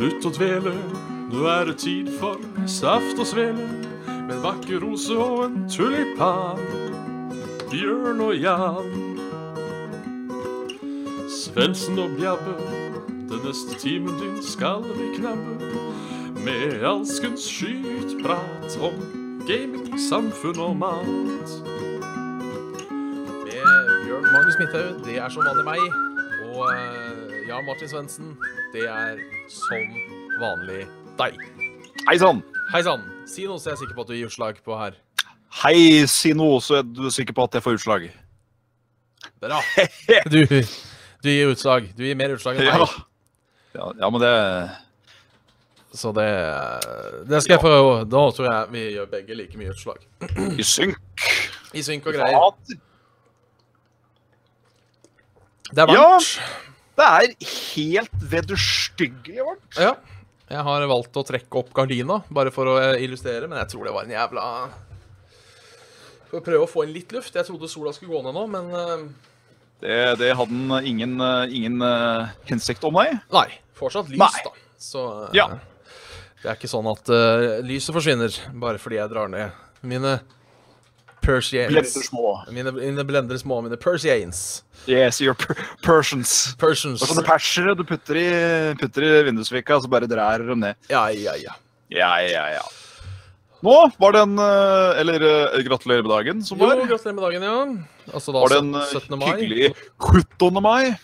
Slutt å dvele, nå er det tid for saft og svele. Med en vakker rose og en tulipan. Bjørn og Jan. Svendsen og Bjabbe, den neste timen din skal vi knabbe. Med alskens skytprat om gaming, samfunn og mat. Med Bjørn Magnus Midthaug, det er som vanlig meg. Og ja, Jan Martin Svendsen, det er som vanlig deg. Hei sann! Hei sann. Si noe så jeg er sikker på at du gir utslag på her. Hei, si noe, så er du sikker på at jeg får utslag. Bra. Du, du gir utslag. Du gir mer utslag enn Ja. meg. Ja, ja, men det Så det, det skal jeg prøve. Da tror jeg vi gjør begge like mye utslag. I synk. I synk og greier. Det er Ja. Varmt. det er helt vederstyggelig varmt. Ja. Jeg har valgt å trekke opp gardina, bare for å eh, illustrere, men jeg tror det var en jævla For å prøve å få inn litt luft. Jeg trodde sola skulle gå ned nå, men eh, Det, det hadde den ingen, eh, ingen uh, hensikt om, nei. nei. Fortsatt lys, Nei. da. Så Ja. det er ikke sånn at uh, lyset forsvinner bare fordi jeg drar ned mine Persians. Blender små. Mine, mine blender små, mine Persians. Yes, your per Persians. Persians. Er sånne persere du putter i, putter i vindusvika, så bare drar dem ned. Ja, ja, ja. Ja, ja, ja. Nå var det en eh, Eller eh, gratulerer med dagen, som Jo, var. gratulerer med dagen, ja. Altså da Var det en eh, 17. mai. hyggelig 17. mai?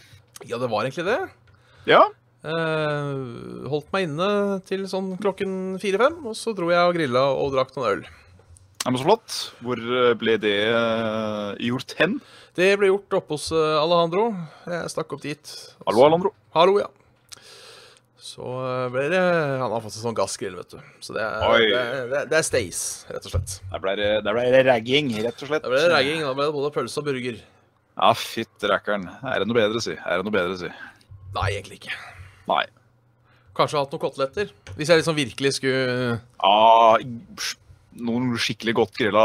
Ja, det var egentlig det. Ja. Uh, holdt meg inne til sånn klokken fire-fem, og så dro jeg og grilla og drakk noen øl. Ja, men Så flott. Hvor eh, ble det eh, gjort hen? Det ble gjort oppe hos eh, Alejandro. Jeg stakk opp dit. Hallo, Alejandro. Hallo, ja. Så ble det Han har fått seg sånn gassgrill, vet du. Så det er, det, det, det er Stays, rett og slett. Der ble det, der ble det ragging, rett og slett. Det ble det ragging. Da ble det både pølse og burger. Ja, fytti rakkeren. Er det noe bedre, å si? Er det noe bedre, å si? Nei, egentlig ikke. Nei. Kanskje hatt noen koteletter. Hvis jeg liksom virkelig skulle Ja, noen skikkelig godt grilla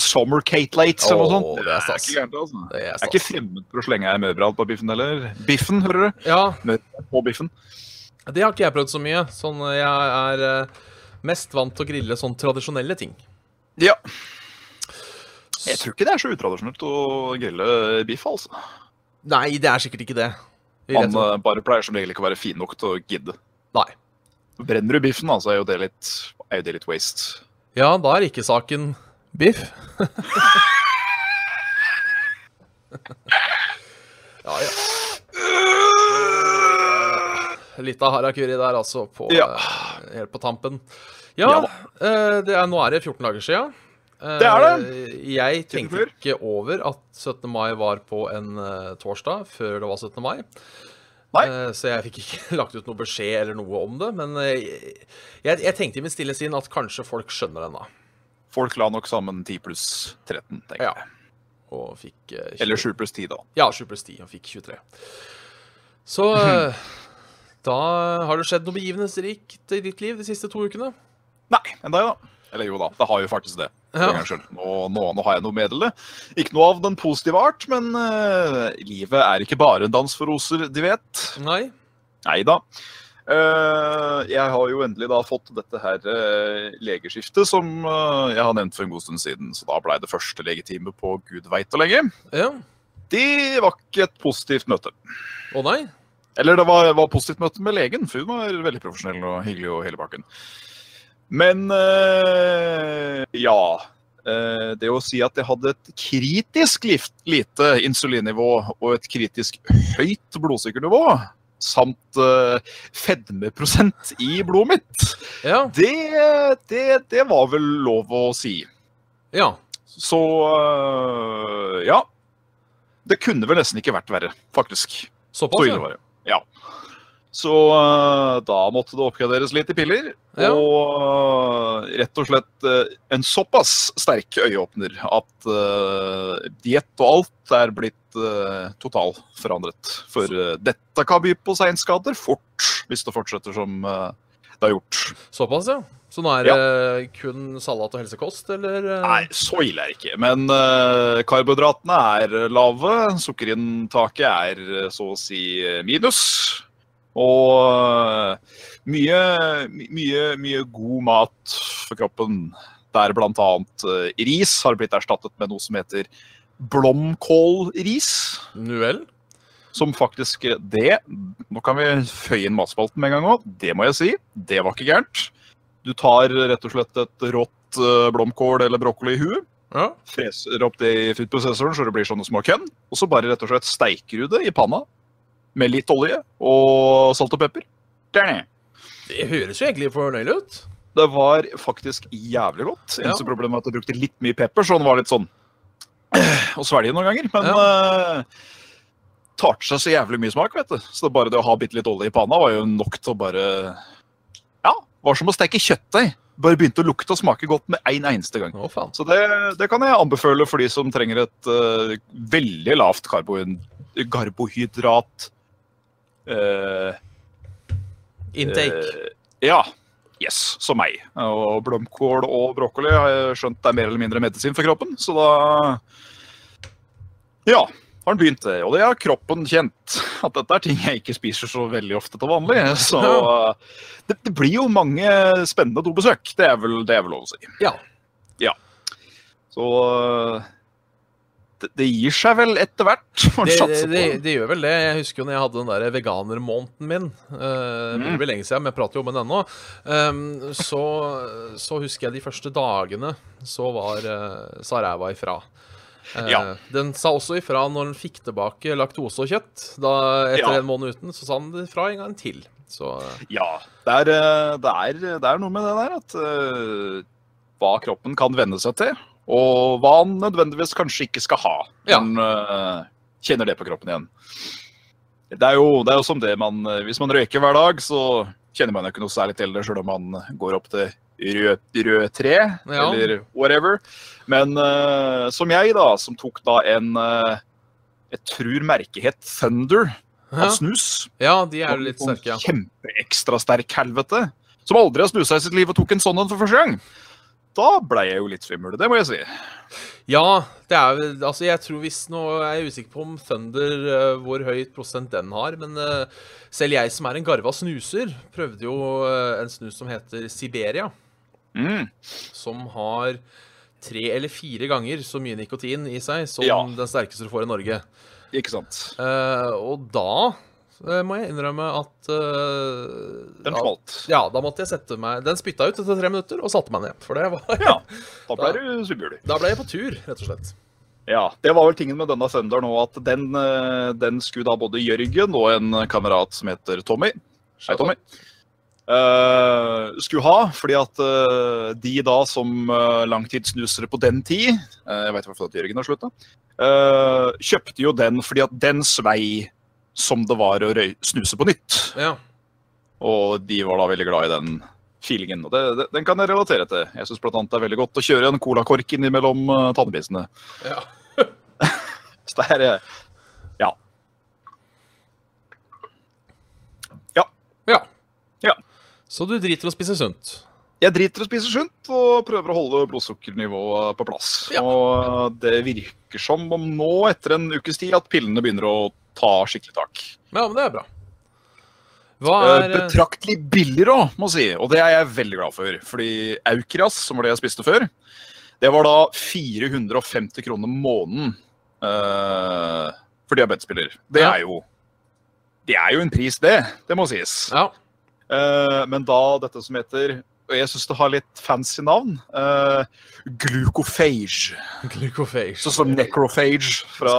Summer Summer Catelates eller noe sånt. det er stas. ikke gærent, altså. Det er Jeg er ikke fremmed for å slenge ei mørbrad på biffen heller. Biffen, hører du? Ja, Mørbrad på biffen. det har ikke jeg prøvd så mye. Sånn, jeg er eh, mest vant til å grille sånn tradisjonelle ting. Ja. Jeg tror ikke det er så utradisjonelt å grille biff, altså. Nei, det er sikkert ikke det. Man eh, bare pleier som regel ikke å være fin nok til å gidde. Nei. Brenner du biffen, altså, er jo det litt, er jo det litt waste. Ja, da er ikke saken biff. ja, ja. Litt av harakiri der, altså, på, Ja. uh, helt på tampen. Ja, Ja eh, det er, nå er det 14 dager siden. Uh, Det er det. Jeg tenkte ikke over at 17. mai var på en eh, torsdag før det var 17. mai. Eh, så jeg fikk ikke lagt ut noe beskjed eller noe om det. Men eh, jeg, jeg tenkte i mitt stille sinn at kanskje folk skjønner den, da. Folk la nok sammen 10 pluss 13, tenker Ja. jeg. Og fikk 20 Eller 7 pluss 10, da. Ja, 7 pluss 10, og fikk 23. Så da har det skjedd noe begivenhetsrikt i ditt liv de siste to ukene. Nei, enn deg, da. Eller jo da, det har jo faktisk det. Ja. Nå, nå, nå har jeg noe å meddele. Ikke noe av den positive art, men uh, livet er ikke bare en dans for roser, de vet. Nei? Nei da. Uh, jeg har jo endelig da fått dette her uh, legeskiftet som eh, jeg har nevnt for en god stund siden. Så da blei det første legetime på gud veit hvor lenge. Ja. Det var ikke et positivt møte. Å nei? Eller det var, var positivt møte med legen, for hun var veldig profesjonell og hyggelig og hele pakken. Men eh, ja. Eh, det å si at jeg hadde et kritisk lite insulinnivå og et kritisk høyt blodsukkernivå, samt eh, fedmeprosent i blodet mitt, Ja. det, det, det var vel lov å si. Ja. Så ja. Det kunne vel nesten ikke vært verre, faktisk. Så Såpass, det. ja. Ja. Så øh, da måtte det oppgraderes litt i piller. Ja. Og øh, rett og slett øh, en såpass sterk øyeåpner at uh, diett og alt er blitt uh, totalforandret. For uh, dette kan by på seinskader fort, hvis det fortsetter som uh, det har gjort. Såpass, ja. Så nå er det kun salat og helsekost, eller? eh? Nei, så ille er det ikke. Men uh, karbohydratene er lave. Sukkerinntaket er så å si minus. Og øh, mye, mye, mye god mat for kroppen. Der annet øh, ris har blitt erstattet med noe som heter blomkålris. Nuvel. Som faktisk Det Nå kan vi føye inn matspalten med en gang òg. Det må jeg si. Det var ikke gærent. Du tar rett og slett et rått øh, blomkål eller brokkoli i huet. Ja. Freser opp det i frittprosessoren så det blir sånne små kønn. Og så bare rett og slett steiker du det i panna med litt olje og salt og pepper. Derne. Det høres jo egentlig fornøyelig ut. Det var faktisk jævlig godt. Ja. Eneste problemet var at jeg brukte litt mye pepper, så den var litt sånn å svelge noen ganger. Men uh, tar til seg så jævlig mye smak, vet du. Så bare det å ha bitte litt olje i panna var jo nok til å bare Ja, var som å steke kjøttdeig. Bare begynte å lukte og smake godt med en eneste gang. Oh. Så det, det kan jeg anbefale for de som trenger et uh, veldig lavt karbohydrat eh, Intake. eh, ja. Yes, som meg. Og blomkål og brokkoli har jeg skjønt er mer eller mindre medisin for kroppen. Så da Ja, har den begynt det. Og det har kroppen kjent. At dette er ting jeg ikke spiser så veldig ofte til vanlig. Så det, det blir jo mange spennende dobesøk. Det er vel, det er vel lov å si. Ja. Så det, gir seg vel etter hvert. Det, det, det, det gjør vel det. Jeg husker jo når jeg hadde den der veganermåneden min. Uh, Mm. Det blir lenge siden, men jeg prater jo om den ennå. Um, så, så husker jeg de første dagene så var uh, sa ræva ifra. Uh, Ja. Den sa også ifra når den fikk tilbake laktose og kjøtt. Da, etter Ja. en måned uten, så sa den ifra en gang til. Så Ja, det er, det, er, det er noe med det der at hva kroppen kan venne seg til, og hva han nødvendigvis kanskje ikke skal ha. Ja. Man eh, kjenner det på kroppen igjen. Det er, jo, det er jo som det man eh, Hvis man røyker hver dag, så kjenner man jo ikke noe særlig til det, sjøl om man går opp til rød, rød tre, Ja. eller whatever. Men uh, som jeg, da, som tok da en uh, Jeg tror merket het Thunder av snus. ja, de er jo litt sterke, ja. Kjempeekstra sterk helvete. Som aldri har snusa i sitt liv og tok en sånn en for første gang. Da ble jeg jo litt svimmel, det må jeg si. Ja, det er Altså, jeg tror hvis nå er jeg usikker på om Thunder uh, hvor høyt prosent den har, men uh, selv jeg som er en garva snuser, prøvde jo uh, en snus som heter Siberia, Mm. som har tre eller fire ganger så mye nikotin i seg som Ja. den sterkeste du får i Norge. Ikke sant. Og da må jeg innrømme at uh, Den smalt. Ja, da måtte jeg sette meg Den spytta ut etter tre minutter og satte meg ned. For det var Ja, da ble du svimmel. Da ble jeg på tur, rett og slett. Ja, det var vel tingen med denne senderen òg, at den, eh, den skulle da både Jørgen og en kamerat som heter Tommy Hei, Tommy. Uh, skulle ha, fordi at uh, de da som uh, langtidssnusere på den tid eh, Jeg fall at Jørgen har slutta. kjøpte jo den fordi at den svei som det var å snuse på nytt. Ja. Og de var da veldig glad i den feelingen. Og det, det, den kan jeg relatere til. Jeg syns bl.a. det er veldig godt å kjøre en colakork innimellom uh, tannbissene. ja. Så det er Ja. Ja. Ja. Ja. Så du driter å spise sunt? Jeg driter å spise sunt og prøver å holde blodsukkernivået på plass. Ja. Og det virker som om nå, etter en ukes tid, at pillene begynner å ta skikkelig tak. Ja, men det er bra. Eh, er eh, Betraktelig billigere òg, må si. Og det er jeg veldig glad for. Fordi Aukras, som var det jeg spiste før, det var da 450 kroner måneden uh, for diabetespiller. Det Ja. er jo Det er jo en pris, det. Det må sies. Ja. Uh, men da dette som heter og jeg syns det har litt fancy navn. Uh, glucophage. Glucophage. Sånn som necrophage fra,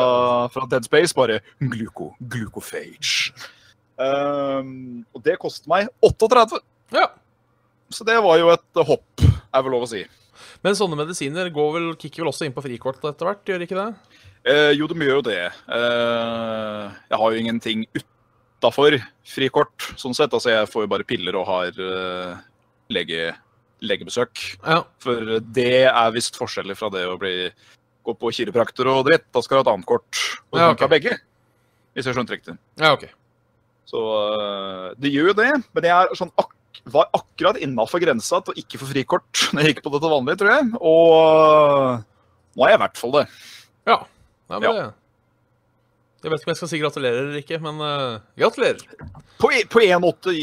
fra Dead Space, bare gluco, glucophage. Um, og det kostet meg 38, Ja. så det var jo et hopp, er vel lov å si. Men sånne medisiner går vel, kicker vel også inn på frikort etter hvert, gjør ikke det? Uh, jo, de gjør jo det. Uh, jeg har jo ingenting utafor frikort, sånn sett. Altså, jeg får jo bare piller og har eh, lege, legebesøk. Ja. For det er visst forskjellig fra det å bli gå på kiropraktor og dritt. Da skal du ha et annet kort. Og du Ja, kan ikke ha begge. Hvis jeg skjønte riktig. Ja, OK. Så øh, det gjør jo det. Men jeg er sånn ak var akkurat innafor grensa til å ikke få frikort når jeg gikk på det til vanlig, tror jeg. Og nå er jeg i hvert fall det. Ja. Nei, men Ja. Det Jeg vet ikke om jeg skal si gratulerer eller ikke, men uh, gratulerer. På, på en måte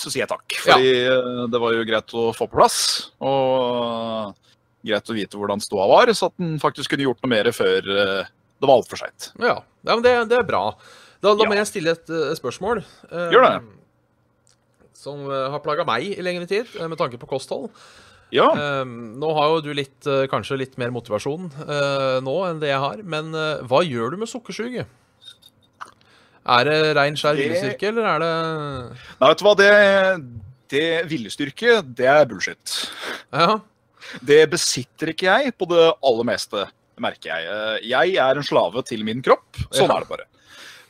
så sier jeg takk, fordi ja. det var jo greit å få på plass. Og greit å vite hvordan ståa var, så at den faktisk kunne gjort noe mer før uh, det var altfor seint. Ja, ja men det, det er bra. Da, da Ja. må jeg stille et et spørsmål. Uh, Gjør det. Som eh, har plaga meg i lengre tid, eh, med tanke på kosthold. Ja, Uh, nå har jo du litt, eh, kanskje litt mer motivasjon eh, nå enn det jeg har, men eh, hva gjør du med sukkersyke? Er det rein skjær viljestyrke, eller er det Nei, vet du hva, det, det viljestyrke, det er bullshit. Ja. Det besitter ikke jeg på det aller meste, merker jeg. Eh, Jeg er en slave til min kropp. Sånn er det bare.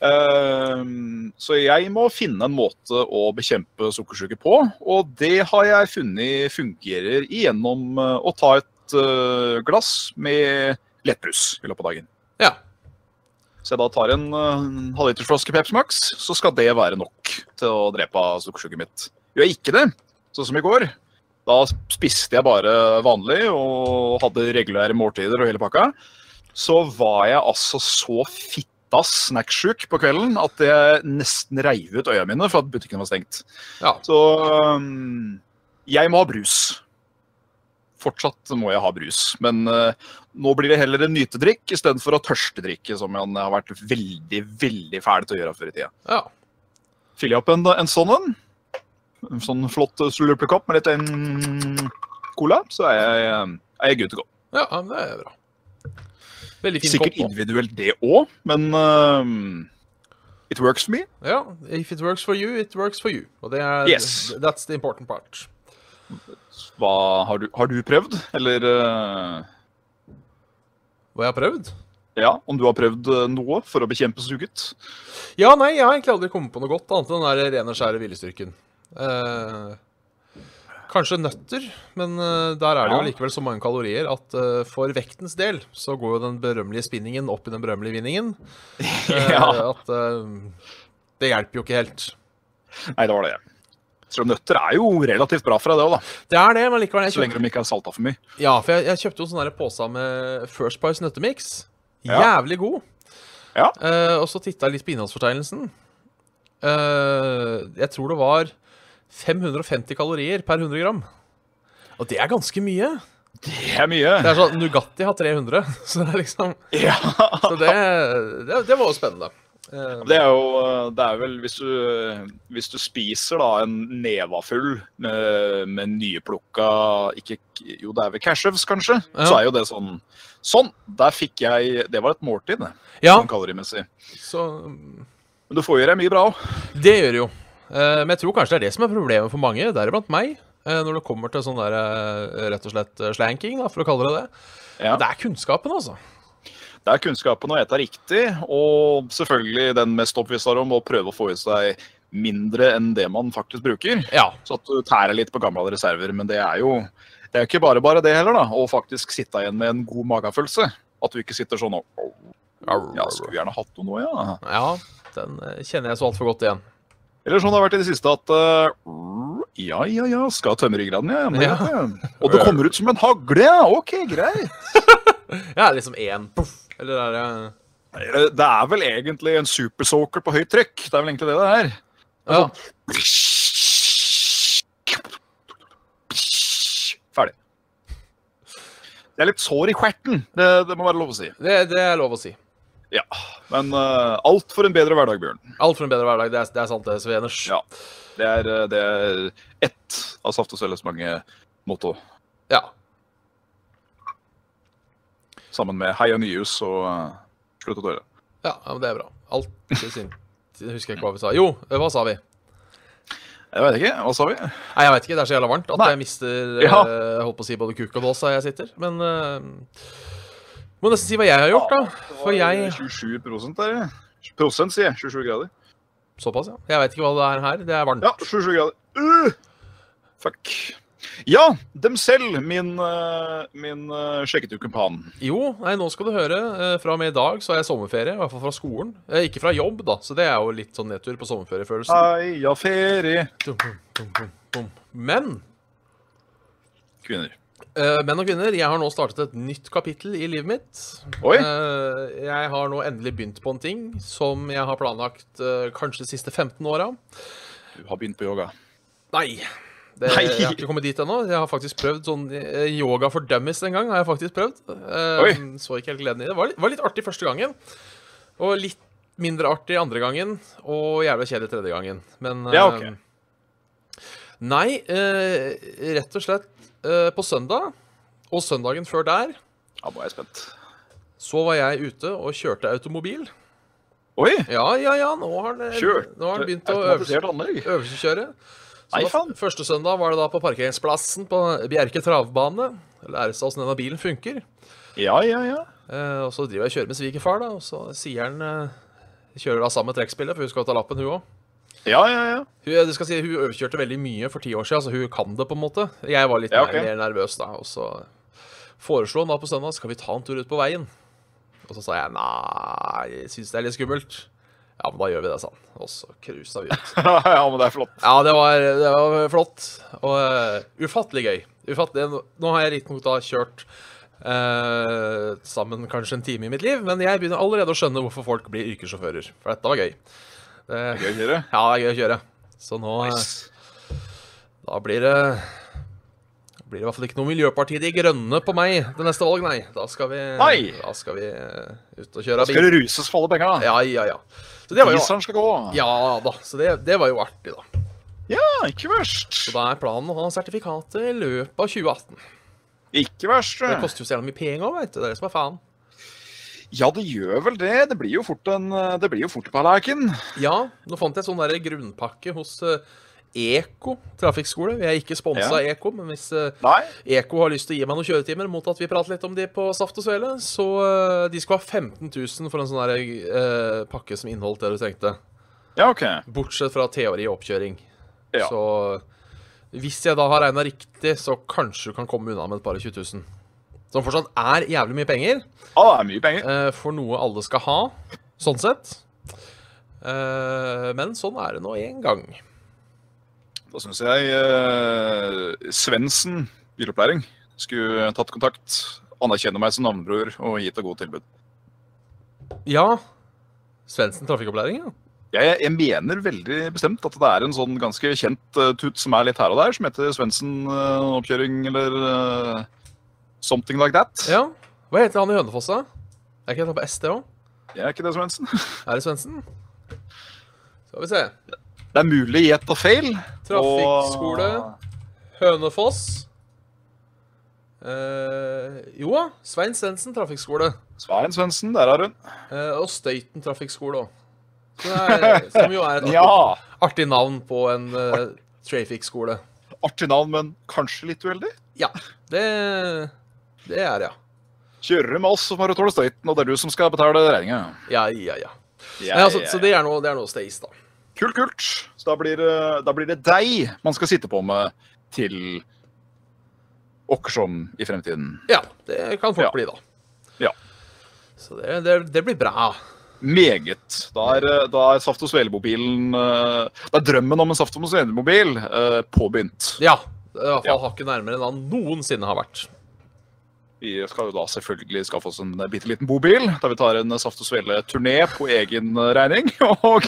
Ehm, Så jeg må finne en måte å bekjempe sukkersyke på, og det har jeg funnet fungerer igjennom eh, å ta et eh, glass med lettbrus i løpet av dagen. Så jeg da tar en uh, halvlitersflaske Peps Max, så skal det være nok til å drepe sukkersuget mitt. Gjør jeg ikke det, sånn som i går, da spiste jeg bare vanlig og hadde regulære måltider og hele pakka, så var jeg altså så fitta snacksjuk på kvelden at jeg nesten reiv ut øya mine for at butikken var stengt. ja. Så um, jeg må ha brus. Fortsatt må jeg ha brus. Men uh, nå blir det heller en nytedrikk istedenfor å tørstedrikke, som jeg har vært veldig, veldig fæl til å gjøre før i tida. ja. Fyller jeg opp en, en sånn en, en sånn flott slurpekopp med litt en cola, så er jeg, er jeg good to go. Ja, det er bra. Veldig fin Sikkert kopp. individuelt det òg, men uh, it works for me. Ja, if it works for you, it works for you. Og det er Yes. That's the important part. Hva, har, du, har du prøvd, eller uh, Hva jeg har prøvd? ja, om du har prøvd uh, noe for å bekjempe suget? Ja, nei, jeg har egentlig aldri kommet på noe godt annet enn den der rene, skjære viljestyrken. Eh, kanskje nøtter, men eh, der er det jo likevel så mange kalorier at eh, for vektens del så går jo den berømmelige spinningen opp i den berømmelige vinningen. Eh, Ja. At eh, det hjelper jo ikke helt. Nei, det var det. Så nøtter er jo relativt bra deg, det òg, da. Det er det, men likevel jeg Så lenge de ikke er salta for mye. Ja, for jeg, jeg kjøpte jo sånn der pose med First Price nøttemix. Ja. Jævlig god. Ja. Uh, og så titta jeg litt på innholdsfortegnelsen. Uh, jeg tror det var 550 kalorier per 100 gram. Og det er ganske mye. Det er mye. Det er sånn, Nugatti har 300, så det er liksom Ja. Så det, det, det var jo spennende. Eh, Det er jo Det er vel hvis du, hvis du spiser da en neva full med, med nyplukka ikke, Jo, det er vel cashews, kanskje? Ja. Så er jo det sånn Sånn! Der fikk jeg Det var et måltid, det, ja, sånn kalorimessig. så Men du får i deg mye bra òg. Det gjør du jo. Eh, men jeg tror kanskje det er det som er problemet for mange, deriblant meg. eh, når det kommer til sånn der eh, rett og slett eh, slanking, da, for å kalle det det. Ja. Det er kunnskapen, altså. Det er kunnskapen å ete riktig, og selvfølgelig den mest oppviste om å prøve å få i seg mindre enn det man faktisk bruker. Ja. Så at du tærer litt på gamle reserver. Men det er jo det er ikke bare bare det heller, da. Å faktisk sitte igjen med en god magefølelse. At du ikke sitter sånn og Ja, skulle gjerne hatt noe nå, ja. Ja, den eh, kjenner jeg så altfor godt igjen. Eller sånn det har vært i det siste at uh, Ja, ja, ja, skal tømme ryggraden, ja. ja, Ja. Og det kommer ut som en hagle, ja. OK, greit. Ja, liksom én poff. Eller er det Det er vel egentlig en supersoaker på høyt trykk. Det er vel egentlig det det er. Ja. Ferdig. Det er litt sår i kverten, det, det må være lov å si. Det, det er lov å si. Ja, Men uh, alt for en bedre hverdag, Bjørn. Alt for en bedre hverdag. Det er, det er sant, det, Sveners. Ja. Det er, eh, det er ett av Saft og Svelles mange motto, Ja. Sammen med Heia Nyhus og uh, Slutt å døle. Ja, ja, men det er bra. Alt til sin Jeg husker ikke hva vi sa. Jo, hva sa vi? Jeg vet ikke, hva sa vi? Nei, jeg vet ikke. Det er så jævla varmt at Nei. jeg mister Ja. eh, jeg holdt på å si både kuk og dås her jeg sitter. Men uh, må nesten si hva jeg har gjort, da. For jeg 27 der. Prosent, sier jeg. 27 grader. Såpass, ja. Jeg vet ikke hva det er her. Det er varmt. Ja, 27 grader. Uh! Fuck. Ja, dem selv, min, uh, min uh, kumpan? Jo, nei, nå skal du høre. eh, Fra og med i dag så har jeg sommerferie. I hvert fall fra skolen. Eh, Ikke fra jobb, da, så det er jo litt sånn nedtur på sommerferiefølelsen. Ferie. Dum, dum, dum. Men Kvinner. Eh, menn og kvinner, jeg har nå startet et nytt kapittel i livet mitt. Oi. Eh, jeg har nå endelig begynt på en ting som jeg har planlagt eh, kanskje de siste 15 åra. Du har begynt på yoga. Nei. Det. Jeg har ikke kommet dit ennå. Jeg har faktisk prøvd sånn eh, yoga for dummies en gang. har jeg faktisk prøvd. Uh. Så ikke helt gleden i det. Var litt, var litt artig første gangen. Og litt mindre artig andre gangen. Og jævla kjedelig tredje gangen. Men Ja, okay. ok. Nei, uh, rett og slett eh, på søndag, og søndagen før der, Ja, nå er jeg spent. så var jeg ute og kjørte automobil. Oi! Ja, ja, ja, nå har han, nå har han begynt å øvelseskjøre. Nei, faen. Første søndag var det da på parkeringsplassen på Bjerke travbane. Lære seg åssen denne bilen funker. Ja, ja, ja. Eh, og så driver jeg og kjører med svigerfar, da, og så sier han eh, Kjører da sammen med trekkspillet, for hun skal ta lappen, hun òg. Ja, ja, ja. Hun, det skal si, hun overkjørte veldig mye for ti år siden, så hun kan det på en måte. Jeg var litt Ja, okay. mer nervøs da, og så foreslo han da på søndag skal vi ta en tur ut på veien. Og så sa jeg nei, jeg syns det er litt skummelt. Ja, men da gjør vi det, sa han. Og så cruisa vi ut. ja, men det er flott. Ja, det var, det var flott. Og uh, ufattelig gøy. Ufattelig. Nå har jeg riktignok da kjørt uh, sammen kanskje en time i mitt liv, men jeg begynner allerede å skjønne hvorfor folk blir yrkessjåfører. For dette var gøy. Det, Gøy å kjøre. ja, det er gøy å kjøre. Så nå eh, Nice. Da blir det blir det i hvert fall ikke noe Miljøparti De Grønne på meg det neste valg, nei. Da skal vi, Nei. Da skal vi ut og kjøre Da skal det ruses for alle penga. Ja, ja, ja. Så det var jo, skal gå. ja da. Så det, det var jo artig, da. Ja, ikke verst. Så da er planen å ha sertifikatet i løpet av 2018. Ikke verst. Det koster jo så jævla mye penger, veit du. Det er det som er faen. Ja, det gjør vel det. Det blir jo fort en Det blir jo fort på leken. Ja, nå fant jeg sånn der grunnpakke hos eh, Eko trafikkskole. Vi er ikke sponsa av Eko, men hvis eh, Nei. Eko har lyst til å gi meg noen kjøretimer mot at vi prater litt om de på Saft og Svele, så eh, de skal ha 15 000 for en sånn eh, pakke som inneholdt det du trengte. Ja, OK. Bortsett fra teori og oppkjøring. Ja. Så hvis jeg da har regna riktig, så kanskje du kan komme unna med et par og 20 000. Som fortsatt er jævlig mye penger, Ja, det er mye penger. Uh, for noe alle skal ha, sånn sett. Uh, men sånn er det nå en gang. Da syns jeg eh, Svendsen bilopplæring skulle tatt kontakt, anerkjenne meg som navnebror og gitt et godt tilbud. Ja. Svendsen trafikkopplæring, ja. Jeg, jeg mener veldig bestemt at det er en sånn ganske kjent uh, tut som er litt her og der, som heter Svendsen uh, oppkjøring eller uh, something like that. ja. Hva heter han i Hønefoss, da? Er ikke han på SD òg? Jeg er ikke det, Svendsen. Er det Svendsen? Skal vi se. Det er mulig gjett og feil. Trafikkskole, Hønefoss. Eh, jo da, Svein Svendsen trafikkskole. Svein Svendsen, der har hun. Eh, og Støyten trafikkskole òg. Som jo er et artig, Ja! artig navn på en uh, trafikkskole. Artig navn, men kanskje litt uheldig. Ja, det, det er det, ja. Kjører med oss, så må du tåle støyten, og det er du som skal betale regninga. Ja, ja, ja. Ja, ja, altså, Så det er noe, det er noe stays, da. Kult, kult. Så da blir, det, da blir det deg man skal sitte på med til Åkersom i fremtiden. Ja, det kan fort Ja. bli, da. Ja. Så det, det, det blir bra. Meget. Da er, eh, da er Saft og Svele-mobilen eh, Da er drømmen om en Saft og Svele-mobil eh, påbegynt. Ja. I hvert fall Ja. hakket nærmere enn han noensinne har vært. Vi skal jo da selvfølgelig skaffe oss en bitte liten bobil, der vi tar en Saft og Svele-turné på egen regning. Og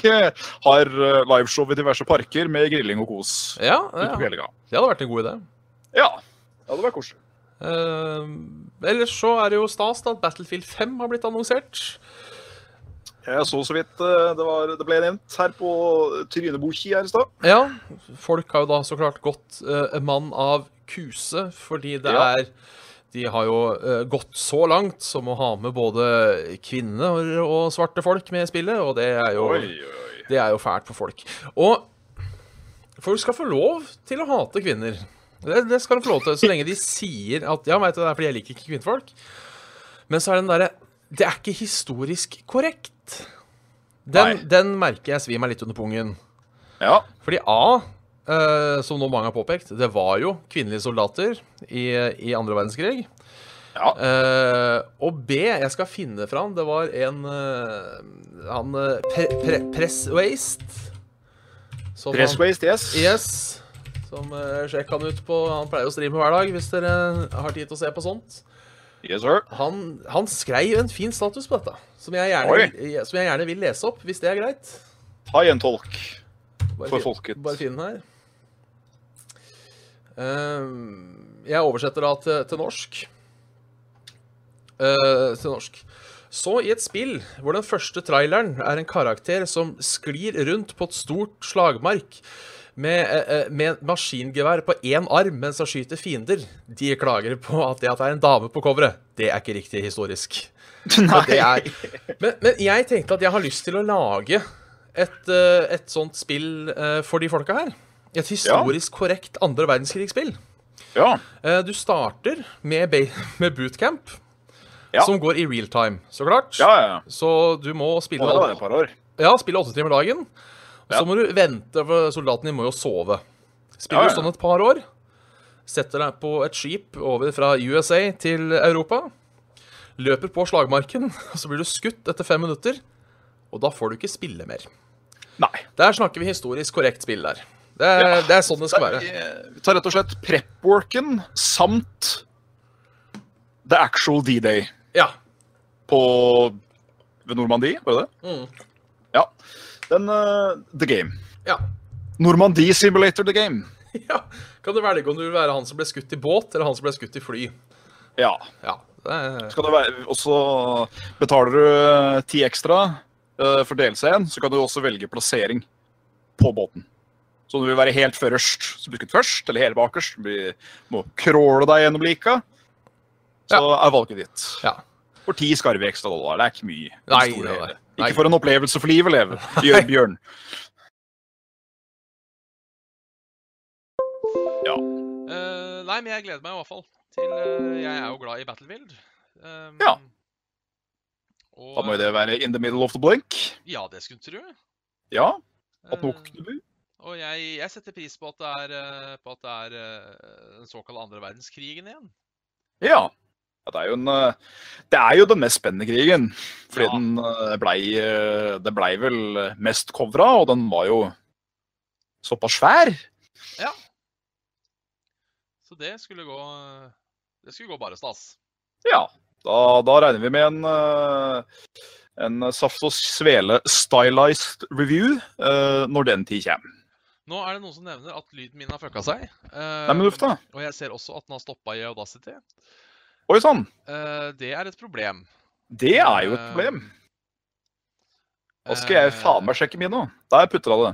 har liveshow i diverse parker med grilling og kos Ja, ja. det hadde vært en god idé. Ja. Det hadde vært koselig. Uh, ellers så er det jo stas at Battlefield 5 har blitt annonsert. Jeg så så vidt eh, det, var, det ble nevnt her på Tryneboki her i stad. Ja, folk har jo da så klart gått uh, mann av kuse, fordi det Ja. er De har jo eh, gått så langt som å ha med både kvinner og svarte folk med i spillet, og det er jo Oi, oi. Det er jo fælt for folk. Og folk skal få lov til å hate kvinner. Det, det skal de få lov til, så lenge de sier at Ja, veit du, det er fordi jeg liker ikke kvinnfolk. Men så er den derre Det er ikke historisk korrekt. Den, den merker jeg svir meg litt under pungen. Ja. Fordi A, eh, som nå mange har påpekt, det var jo kvinnelige soldater i, i andre verdenskrig. ja. Eh, og B, jeg skal finne fram, det var en eh, Han uh, pre, pre, Press Waste. Press waste, yes. Yes. Som uh, Sjekk han ut på Han pleier å streame hver dag, hvis dere har tid til å se på sånt. Yes, sir. Han, han skrev en fin status på dette, som jeg, gjerne, som jeg gjerne vil lese opp, hvis det er greit. Ta igjen tolk. For folket. Bare finn den her. Ehm, jeg oversetter da til, til norsk. Eh, til norsk. Så i et spill hvor den første traileren er en karakter som sklir rundt på et stort slagmark med, eh, eh, med maskingevær på én arm mens han skyter fiender, de klager på at det at det er en dame på coveret, det er ikke riktig historisk. Nei. Er, men, men jeg tenkte at jeg har lyst til å lage et, eh, et sånt spill eh, for de folka her. Et historisk korrekt andre verdenskrigsspill. Ja. Eh, Du starter med, med bootcamp, Ja. som går i real time, så klart. Ja, ja. ja. Så du må spille, Og det et par år. ja, spille åtte timer dagen. Og Ja. så må du vente, for soldaten din må jo sove. Spiller Ja, du ja. sånn et par år, setter deg på et skip over fra USA til Europa, løper på slagmarken, og så blir du skutt etter fem minutter, og da får du ikke spille mer. Nei. Der snakker vi historisk korrekt spill der. Det er, Ja. det er sånn det skal være. Vi tar rett og slett prep-worken samt the actual D-day Ja. på ved Normandie, var det det? Mm. Ja. Den uh, The Game. Ja. Normandie Simulator The Game. ja. Kan du velge om du vil være han som ble skutt i båt, eller han som ble skutt i fly? Ja. Ja. Det er, Skal det være, også betaler du eh, ti ekstra uh, for DLC-en, så kan du også velge plassering på båten. Så du vil være helt først, så blir du skutt først, eller helt bakerst, du må crawle deg gjennom lika, så er valget ditt. ja. For ti skarve ekstra dollar, det er ikke mye. Nei, nei, nei. Ikke for en opplevelse for livet, leve. Gjør Bjørn. Eh, nei, men jeg gleder meg i hvert fall til uh, Jeg er jo glad i Battlefield. Um, Ja. Og, Da må jo det være in the middle of the blink. Ja, det skulle du tro. Ja, at nok. Og jeg, jeg setter pris på at det er, eh, på at det er eh, den såkalte andre verdenskrigen igjen. Ja. Det er jo en eh, Det er jo den mest spennende krigen. Fordi Ja. den blei Det blei vel mest covra, og den var jo såpass svær. Ja. Så det skulle gå Det skulle gå bare stas. Ja. Da, da regner vi med en en Saft og Svele stylized review når den tid kommer. Nå er det noen som nevner at lyden min har fucka seg. Uh, Nei, men uff da. Og jeg ser også at den har stoppa i Audacity. Oi sann. Uh, det er et problem. Det er jo et Eh, problem. Da skal jeg faen meg sjekke min nå. Der putra det.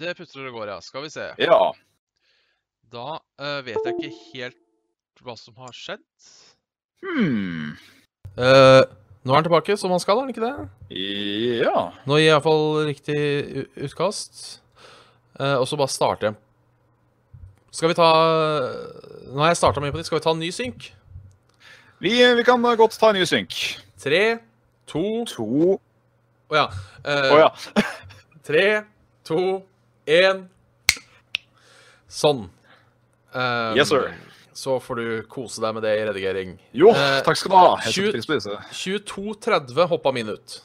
Det putrer det går, ja. Skal vi se. Ja. Da uh, vet jeg ikke helt hva som har skjedd. Hmm. Uh, nå er han tilbake som han skal, er han ikke det? Ja. Nå gir jeg iallfall riktig utkast. Eh, og så bare starte. Skal vi ta Nå har jeg starta mye på nytt. Skal vi ta en ny synk? Vi, vi kan godt ta en ny synk. Tre, to To Å ja. Eh, Å ja. Tre, to, én Sånn. Um, Yes, sir. Så får du kose deg med det i redigering. Jo, takk skal du ha. Jeg setter pris på disse. 22.30 hoppa min ut.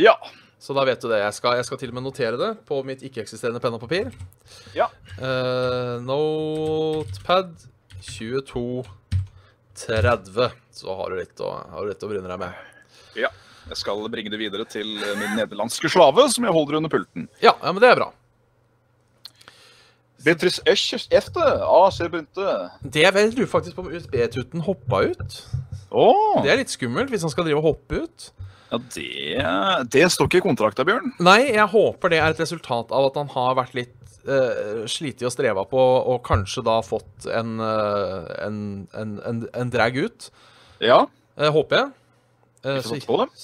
Ja. Så da vet du det. Jeg skal, jeg skal til og med notere det på mitt ikke-eksisterende penn og papir. Ja. Uh, notepad 22.30. Så har du litt å, har du litt å bryne deg med. ja. Jeg skal bringe det videre til min nederlandske slave, som jeg holder under pulten. Ja, ja, men det er bra. Beatrice Esch efter. Ja, se begynte. Det vet vel lurer faktisk på USB-tuten hoppa ut. Oh. Det er litt skummelt hvis han skal drive og hoppe ut. Ja, det, det står ikke i kontrakta, Bjørn. Nei, jeg håper det er et resultat av at han har vært litt uh, slitig og streva på, og kanskje da fått en, uh, en, en, en, drag ut. Ja, Uh, håper jeg. Ikke så,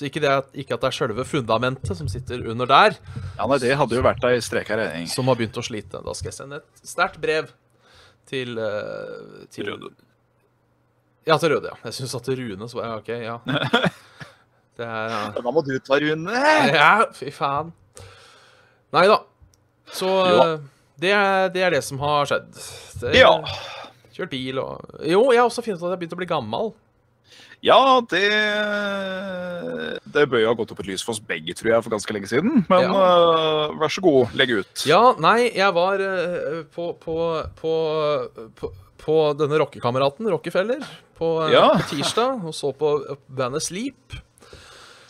ikke, det at, ikke at det er sjølve fundamentet som sitter under der, Ja, nei, det hadde jo vært ei streka regning. som har begynt å slite. Da skal jeg sende et sterkt brev til, til Røde. Ja, til Røde, ja. Jeg syns at til Rune så ja, OK, ja. Det er ja. Da må du ta, Rune. Ja, fy faen. Nei da. Så eh, det, er, det er det som har skjedd. Det, Ja. Kjørt bil og Jo, jeg har også funnet ut at jeg har begynt å bli gammel. Ja, det Det bør jo ha gått opp et lys for oss begge, tror jeg, for ganske lenge siden. Men Ja. uh, vær så god, legg ut. Ja, nei, jeg var uh, på, på, på, på, på denne rockekameraten, Rockefeller, på, Ja. på tirsdag, og så på bandet Sleep,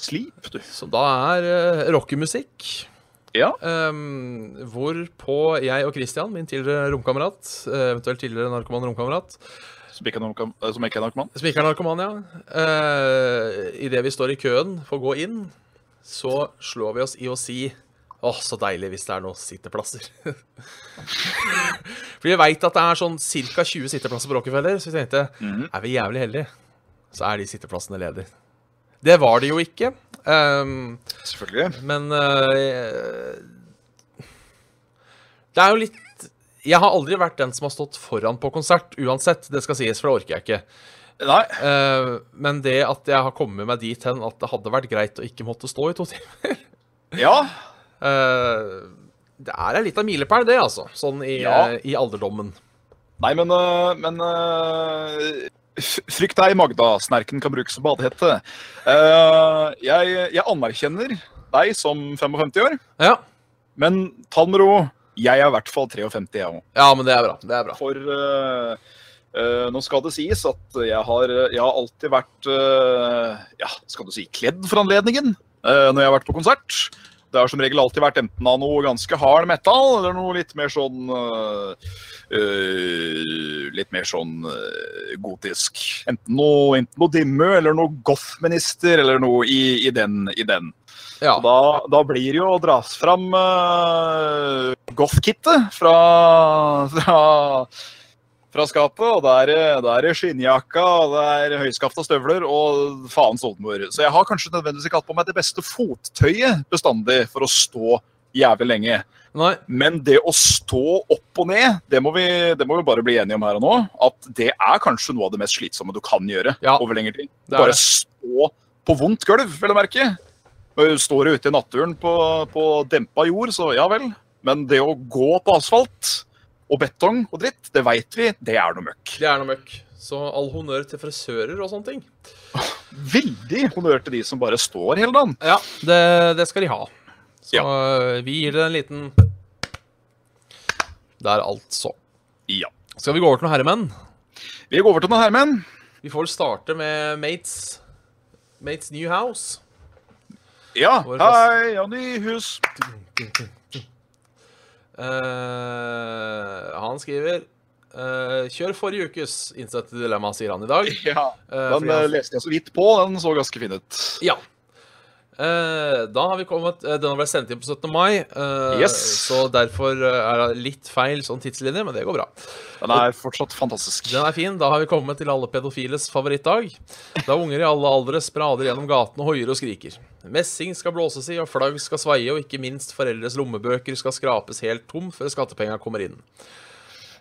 Slip, du. som da er uh, rockemusikk. Ja. Um, hvorpå jeg og Christian, min tidligere romkamerat, eh, eventuelt tidligere narkoman romkamerat, Som ikke narkom- eh, som ikke er narkoman. som ikke er narkoman, ja, uh, idet vi står i køen for å gå inn, så slår vi oss i å si Åh, så deilig hvis det er noen sitteplasser. For vi veit at det er sånn ca. 20 sitteplasser på Rockefeller, så vi tenkte Mhm. er vi jævlig heldige, så er de sitteplassene ledige. Det var det jo ikke. Um, Selvfølgelig. men uh, Det er jo litt Jeg har aldri vært den som har stått foran på konsert, uansett. Det skal sies, for det orker jeg ikke. Nei. Uh, men det at jeg har kommet meg dit hen at det hadde vært greit å ikke måtte stå i to timer Ja. Uh, Det er litt av milepæl, det, altså. Sånn i, Ja. i alderdommen. Nei, men, men Frykt deg, Magda. Snerken kan brukes som badehette. Uh, jeg, jeg anerkjenner deg som 55 år, Ja. men ta det med ro. Jeg er i hvert fall 53, jeg òg. ja, men det er bra. Det er bra. For uh, uh, nå skal det sies at jeg har, jeg har alltid vært ja, skal du si, kledd for anledningen når jeg har vært på konsert. Det har som regel alltid vært enten av noe ganske hard metal, eller noe litt mer sånn øh, Litt mer sånn øh, gotisk. Enten noe, enten noe Dimmu eller noe goth-minister, eller noe i, i, den, i den. Ja. Da, da blir det jo å dras fram uh, goth-kittet fra, fra, fra skapet. Og da er det, er skinnjakka, og det er høyskafta støvler og faens oldemor. Så jeg har kanskje nødvendigvis ikke hatt på meg det beste fottøyet bestandig for å stå jævlig lenge. Nei. Men det å stå opp og ned, det må, vi, det må vi bare bli enige om her og nå, at det er kanskje noe av det mest slitsomme du kan gjøre Ja. over lengre tid. Det Bare det. stå på vondt gulv, vil jeg merke. Står du ute i naturen på, på dempa jord, så ja vel. Men det å gå på asfalt og betong og dritt, det veit vi, det er noe møkk. Det er noe møkk. Så all honnør til frisører og sånne ting. Veldig honnør til de som bare står hele dagen. Ja, det, det skal de ha. Så Ja. vi gir det en liten Der, altså. Ja. Skal vi gå over til noen herremenn? Vi går over til noen herremenn. Vi får vel starte med Mates Mates New House. Ja. Vår fast- Hei, ja, nyhus. Eh, han skriver uh, Kjør forrige ukes innsatte dilemma, sier han i dag. Ja. uh, Den han- leste jeg så vidt på. Den så ganske fin ut. Ja. Eh, da har vi kommet eh, Den har vært sendt inn på 17. mai, eh, Yes. så derfor er det litt feil sånn tidslinje, men det går bra. Den er fortsatt fantastisk. Den er fin. Da har vi kommet til alle pedofiles favorittdag. Da unger i alle aldre sprader gjennom gatene og hoier og skriker. Messing skal blåses i, og flagg skal svaie, og ikke minst foreldres lommebøker skal skrapes helt tom før skattepenga kommer inn.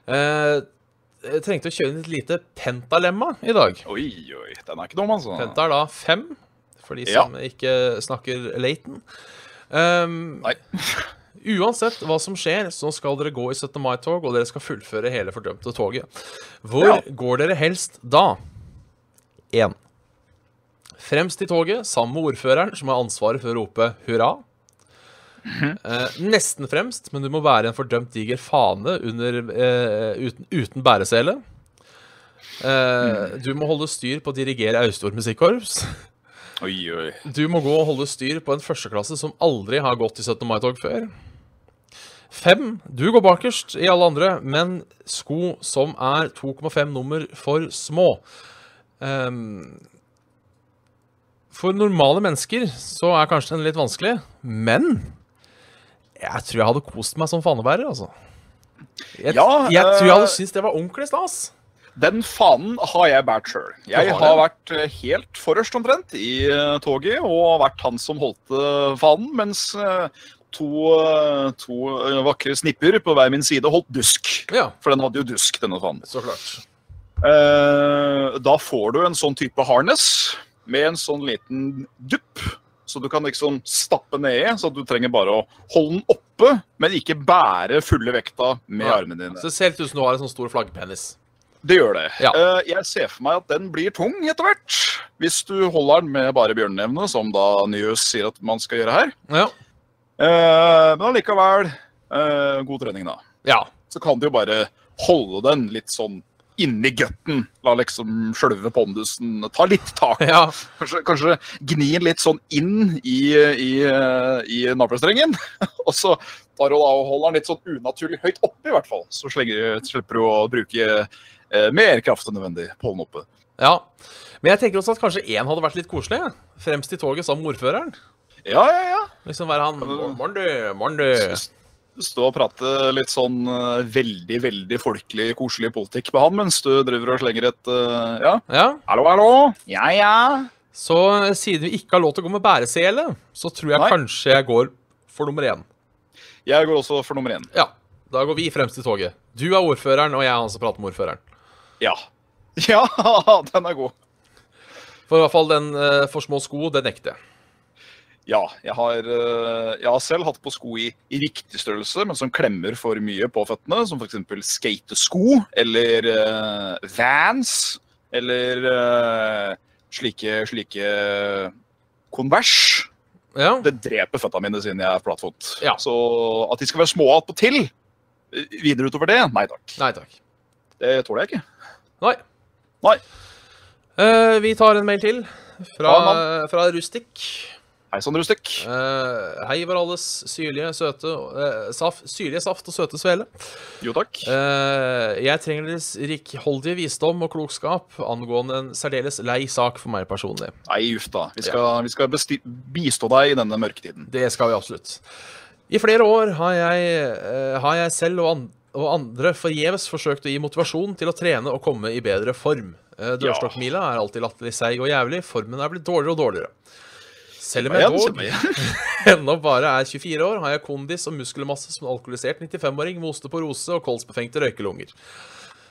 Eh, jeg trengte å kjøre inn et lite pentalemma i dag. Oi, oi. Den er ikke dum, altså. Penta er da fem, for de Ja. som ikke snakker Laton. Um, Nei. Uansett hva som skjer, så skal dere gå i 17. mai-tog, og dere skal fullføre hele fordømte toget. Hvor Ja. går dere helst da? 1. Fremst i toget, sammen med ordføreren, som har ansvaret for å rope hurra. Eh, nesten fremst, men du må bære en fordømt diger fane under, eh, uten, uten bæresele. Eh, Du må holde styr på å dirigere Austor musikkorps. Oi, oi. Du må gå og holde styr på en førsteklasse som aldri har gått i 17. mai-tog før. Fem. Du går bakerst i alle andre, men sko som er 2,5 nummer for små. Um, for normale mennesker så er kanskje den litt vanskelig, men jeg tror jeg hadde kost meg som fanebærer, altså. Jeg, Ja, jeg tror jeg hadde eh, syntes det var ordentlig stas. Den fanen har jeg båret sjøl. Jeg har har vært eh, helt forrest omtrent i eh, toget og vært han som holdt eh, fanen, mens to, to vakre snipper på hver min side holdt dusk. Ja, For den hadde jo dusk, denne fanen. så klart. Da får du en sånn type harness med en sånn liten dupp. Så du kan liksom stappe nedi, så du trenger bare å holde den oppe, men ikke bære fulle vekta med Ja. armene dine. Så det ser litt ut som du har en sånn stor flaggpenis. Det gjør det. Ja. Eh, jeg ser for meg at den blir tung etter hvert. Hvis du holder den med bare bjørnenevne, som da Nyhus sier at man skal gjøre her. Ja. Eh, men allikevel eh, god trening, da. ja. Så kan du jo bare holde den litt sånn inni gutten. La liksom sjølve pondusen ta litt tak. ja. Kanskje, kanskje gni litt sånn inn i, i, i navlestrengen. Og så tar du da og holder den litt sånn unaturlig høyt oppe, i hvert fall. Så slipper du å bruke mer kraft enn nødvendig på den oppe. ja. Men jeg tenker også at kanskje én hadde vært litt koselig. Fremst i toget sammen med ordføreren. Ja, ja, ja. Liksom være han Morn, du. Morn, du. Stå og prate litt sånn eh, veldig, veldig folkelig, koselig politikk med han, mens du driver og slenger et eh, Ja, Ja. hallo, hallo. Ja, ja. Så eh, siden vi ikke har lov til å gå med bæresele, så tror jeg Nei. kanskje jeg går for nummer én. Jeg går også for nummer én. Ja. Da går vi fremst i toget. Du er ordføreren, og jeg er han som prater med ordføreren. Ja. Ja, den er god. For i hvert fall den uh, for små sko, det nekter jeg. Ja, jeg har, eh, jeg har selv hatt på sko i, i riktig størrelse, men som klemmer for mye på føttene, som f.eks. skatesko eller uh, Vans eller uh, slike, slike Converse. Ja. Det dreper føttene mine siden jeg er flatfot. Ja. Så at de skal være små attpåtil videre utover det, nei takk. Nei takk. Det tåler jeg ikke. Nei. Nei. Uh, vi tar en mail til fra, Ja, fra Rustik. Hei sann, Rustik. Uh, hei, var alles syrlige, søte uh, saf, Syrlige saft og søte svele. Jo takk. Eh, jeg trenger deres rikholdige visdom og klokskap angående en særdeles lei sak for meg personlig. Nei, uff da. Vi skal, vi skal bistå deg i denne mørketiden. Det skal vi absolutt. I flere år har jeg, eh, har jeg selv og, an og andre forgjeves forsøkt å gi motivasjon til å trene og komme i bedre form. Eh, Dørstokkmila er alltid latterlig seig og jævlig. Formen er blitt dårligere og dårligere. Selv om jeg dog ennå bare er 24 år, har jeg kondis og muskelmasse som en alkoholisert 95-åring med rose og kolsbefengte røykelunger.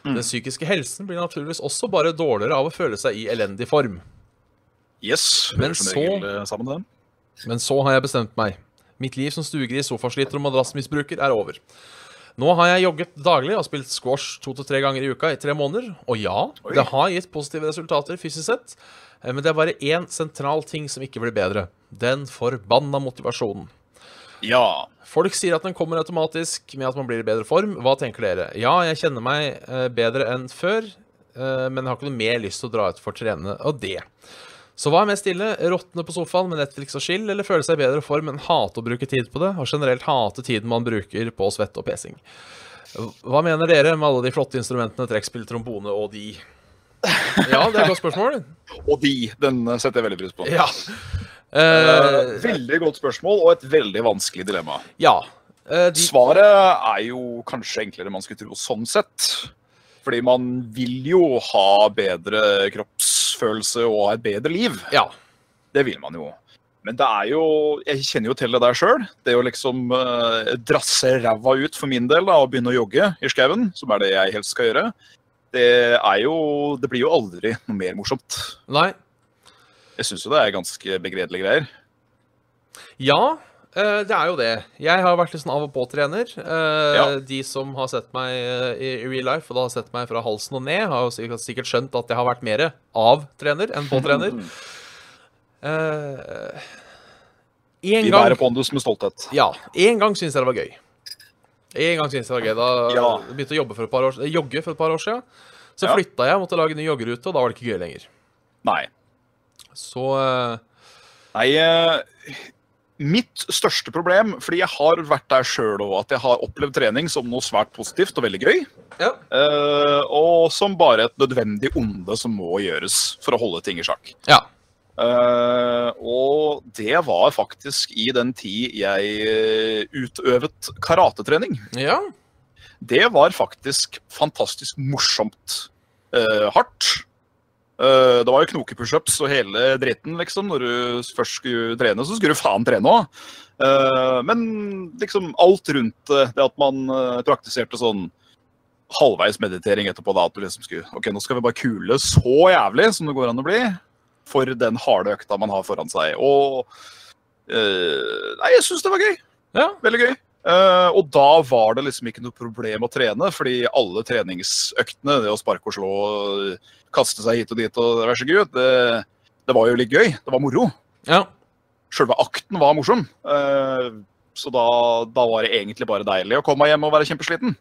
Den psykiske helsen blir naturligvis også bare dårligere av å føle seg i elendig form. Yes. Men så- regel, eh. Men så har jeg bestemt meg. Mitt liv som stuegris, sofasliter og madrassmisbruker er over. Nå har jeg jogget daglig og spilt squash to til tre ganger i uka i tre måneder. Og ja, Oi. det har gitt positive resultater fysisk sett. eh, Men det er bare én sentral ting som ikke blir bedre. Den forbanna motivasjonen. Ja. Folk sier at den kommer automatisk med at man blir i bedre form. Hva tenker dere? Ja, jeg kjenner meg eh, bedre enn før, eh, men jeg har ikke noe mer lyst til å dra ut for å trene og det. Så hva er mest ille? Råtne på sofaen med Netflix og chill, eller føle seg i bedre form, men hate å bruke tid på det, og generelt hate tiden man bruker på svette og pesing? Hva mener dere med alle de flotte instrumentene, trekkspill, trombone og de? Ja, det er et godt spørsmål. Og de. Den setter jeg veldig pris på. Ja. Eh, veldig godt spørsmål og et veldig vanskelig dilemma. ja. Uh, de, Svaret er jo kanskje enklere enn man skulle tro sånn sett. Fordi man vil jo ha bedre kroppsfølelse og et bedre liv. ja. Det vil man jo. Men det er jo Jeg kjenner jo til det der sjøl. Det å liksom eh, drasse ræva ut for min del da, og begynne å jogge i skauen, som er det jeg helst skal gjøre, det er jo Det blir jo aldri noe mer morsomt. Nei. Jeg syns jo det er ganske begredelige greier. Ja, det er jo det. Jeg har vært litt sånn av og på-trener. Eh, Ja. De som har sett meg eh, i, real life, og da har sett meg fra halsen og ned, har sikkert, sikkert skjønt at jeg har vært mer av-trener enn på-trener. uh, en gang bærer pondus med stolthet. Ja, en gang syntes jeg det var gøy. En gang syntes jeg det var gøy. Da Ja. jeg begynte å jobbe for et par år, eh, jogge for et par år siden. Så Ja. flytta jeg, måtte lage ny joggerute, og da var det ikke gøy lenger. Nei. Så uh, Nei, eh, mitt største problem, fordi jeg har vært der sjøl og at jeg har opplevd trening som noe svært positivt og veldig gøy. ja. uh, og som bare et nødvendig onde som må gjøres for å holde ting i sjakk. ja. Uh, og det var faktisk i den tid jeg eh, utøvet karatetrening. Ja. Det var faktisk fantastisk morsomt. Uh, hardt. Eh, det var jo knokepushups og hele dritten, liksom. Når du først skulle trene, så skulle du faen trene òg. men liksom alt rundt det, det at man eh, praktiserte sånn halvveis meditering etterpå, da, at du liksom skulle Ok, nå skal vi bare kule så jævlig som det går an å bli, for den harde økta man har foran seg. Og eh, Nei, jeg syns det var gøy. ja. Veldig gøy. Eh, og da var det liksom ikke noe problem å trene, fordi alle treningsøktene, det å sparke og slå, kaste seg hit og dit og vær så god, det, det var jo litt gøy. Det var moro. Ja. Selve akten var morsom. Eh, så da, da var det egentlig bare deilig å komme hjem og være kjempesliten.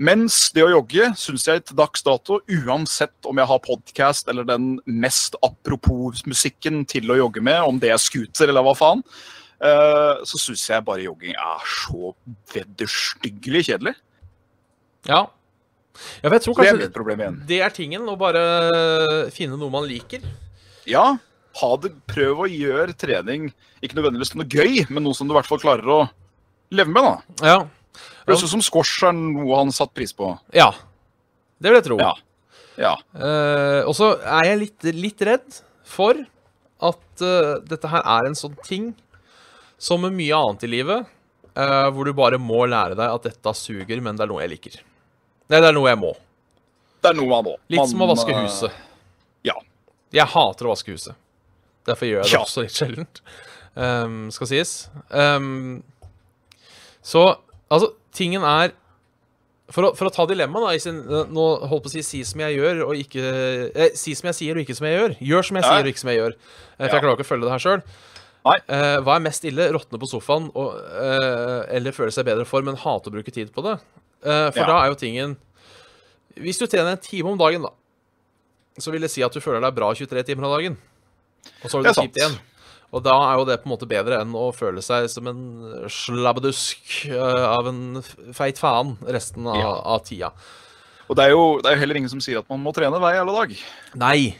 Mens det å jogge syns jeg til dags dato, uansett om jeg har podkast eller den mest apropos-musikken til å jogge med, om det er scooter eller hva faen, så syns jeg bare jogging er så vederstyggelig kjedelig. Ja. ja, jeg tror Så det er kanskje igjen. det er tingen, å bare finne noe man liker. Ja, det, prøv å gjøre trening ikke nødvendigvis noe gøy, men noe som du i hvert fall klarer å leve med. da. Ja. Høres ut som squash er noe han satt pris på. ja. Det vil jeg tro. Ja. Ja. Uh, og så er jeg litt, litt redd for at uh, dette her er en sånn ting som med mye annet i livet, eh, hvor du bare må lære deg at dette suger, men det er noe jeg liker. Nei, det er noe jeg må. Det er noe man må. Litt Man, som å vaske eh, huset. Ja. Jeg hater å vaske huset. Derfor gjør jeg det Ja. også litt sjeldent. Um, skal sies. Um, så altså, tingen er For å, for å ta dilemmaet, da i sin, Nå holdt på å si 'si som jeg gjør', og ikke eh, Si som jeg sier, og ikke som jeg gjør. Gjør som jeg Ja. sier, og ikke som jeg gjør. Eh, For jeg klarer ikke å følge det her sjøl. Nei. hva er mest ille? Råtne på sofaen og, uh, eller føle seg bedre for, men hate å bruke tid på det? Uh, for Ja. da er jo tingen Hvis du trener en time om dagen, da, så vil det si at du føler deg bra 23 timer av dagen. Og så har du Det kjipt igjen. Og da er jo det på en måte bedre enn å føle seg som en slabbedusk av en feit faen resten av, Ja. av tida. Og det er, jo, det er jo heller ingen som sier at man må trene hver jævla dag. Nei.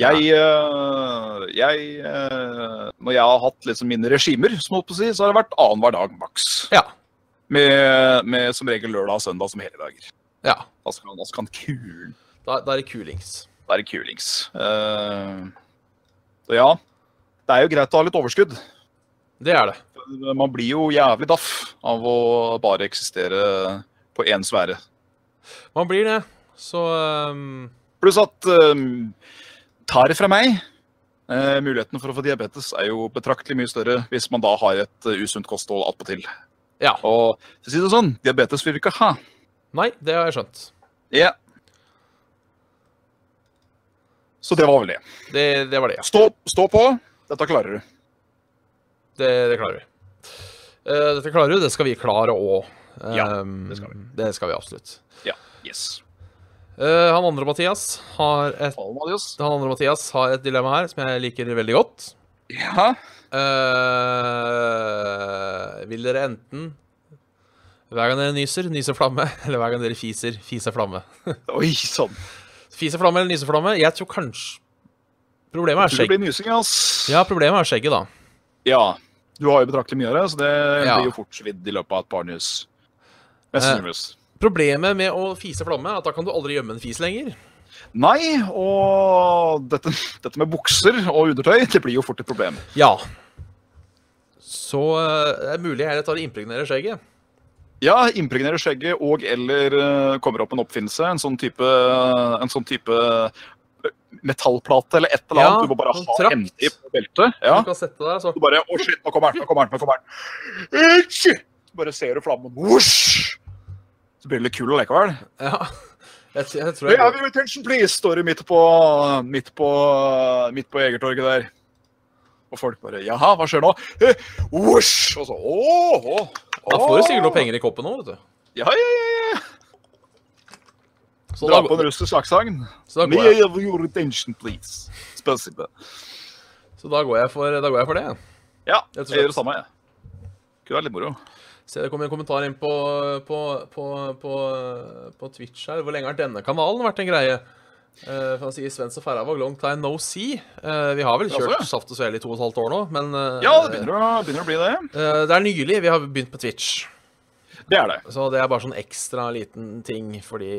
Jeg, øh, jeg øh, Når jeg har hatt liksom mine regimer, som holdt på å si, så har det vært annenhver dag maks. Ja. Med, med som regel lørdag og søndag som helligdager. Ja. Da skal, da skal han kulen Da, da er det kulings. være kulings. Uh, så ja, det er jo greit å ha litt overskudd. Det er det. Man blir jo jævlig daff av å bare eksistere på én sfære. Man blir det. Så um... Pluss at um, tar det fra meg eh, Muligheten for å få diabetes er jo betraktelig mye større hvis man da har et eh, usunt kosthold attpåtil. Ja. Og for å si det sånn, diabetes vil vi ikke ha. Nei, det har jeg skjønt. Ja. Så det var vel det. Det, det var det, ja. Stå, stå på. Dette klarer du. Det, det klarer vi. Uh, dette klarer du. Det skal vi klare òg. Ja, det skal vi. Det skal vi absolutt. Ja. Yes. Eh, han andre Mathias har et han andre Mathias har et dilemma her som jeg liker veldig godt. Ja. Uh, vil dere enten hver gang dere nyser, nyse flamme, eller hver gang dere fiser, fise flamme? Oi sånn. Fise flamme eller nyse flamme? Jeg tror kanskje Problemet er skjegget. nysing, ass. Ja, problemet er skjegget, da. Ja. Du har jo betraktelig mye av det, så det Ja. blir jo fort svidd i løpet av et par nys. Mest Eh. sannsynligvis. Problemet med å fise flamme er at da kan du aldri gjemme en fis lenger. Nei, og dette, dette med bukser og undertøy, det blir jo fort et problem. Ja. Så eh, det er mulig jeg heller tar og impregnerer skjegget. Ja, impregnerer skjegget og eller eh, kommer opp en oppfinnelse, en sånn type, en sånn type eh, metallplate eller et eller Ja, annet. du må bare sånn ha i på beltet. Ja. Du kan sette deg, så Du bare Å, shit, nå kommer den, nå kommer den, nå kommer den. Bare ser du flammen. Whoosh! Så blir det litt kul allikevel. Ja. Jeg, jeg tror jeg Hey, attention, please! Står det midt på, midt på, midt på Egertorget der. Og folk bare Jaha, hva skjer nå? Eh, Whoosh! Og så åh, åh, Da får du sikkert noe penger i koppen nå, vet du. Ja, ja, ja, ja. Så Dra da, på en russisk aksent. går jeg, have your attention, please. Spesielt. så da går jeg for, da går jeg for det. Ja, jeg, jeg gjør det samme, jeg. Kunne vært litt moro. Se, det kom en kommentar inn på, på, på, på, på Twitch her. Hvor lenge har denne kanalen vært en greie? Uh, for å si Svens og Færhavåg, long time no see. Uh, vi har vel kjørt ja. Saft og Svele i to og et halvt år nå, men uh, Ja, det begynner å, begynner å bli det. Uh, det er nylig vi har begynt på Twitch. Det er det. Så det er bare sånn ekstra liten ting fordi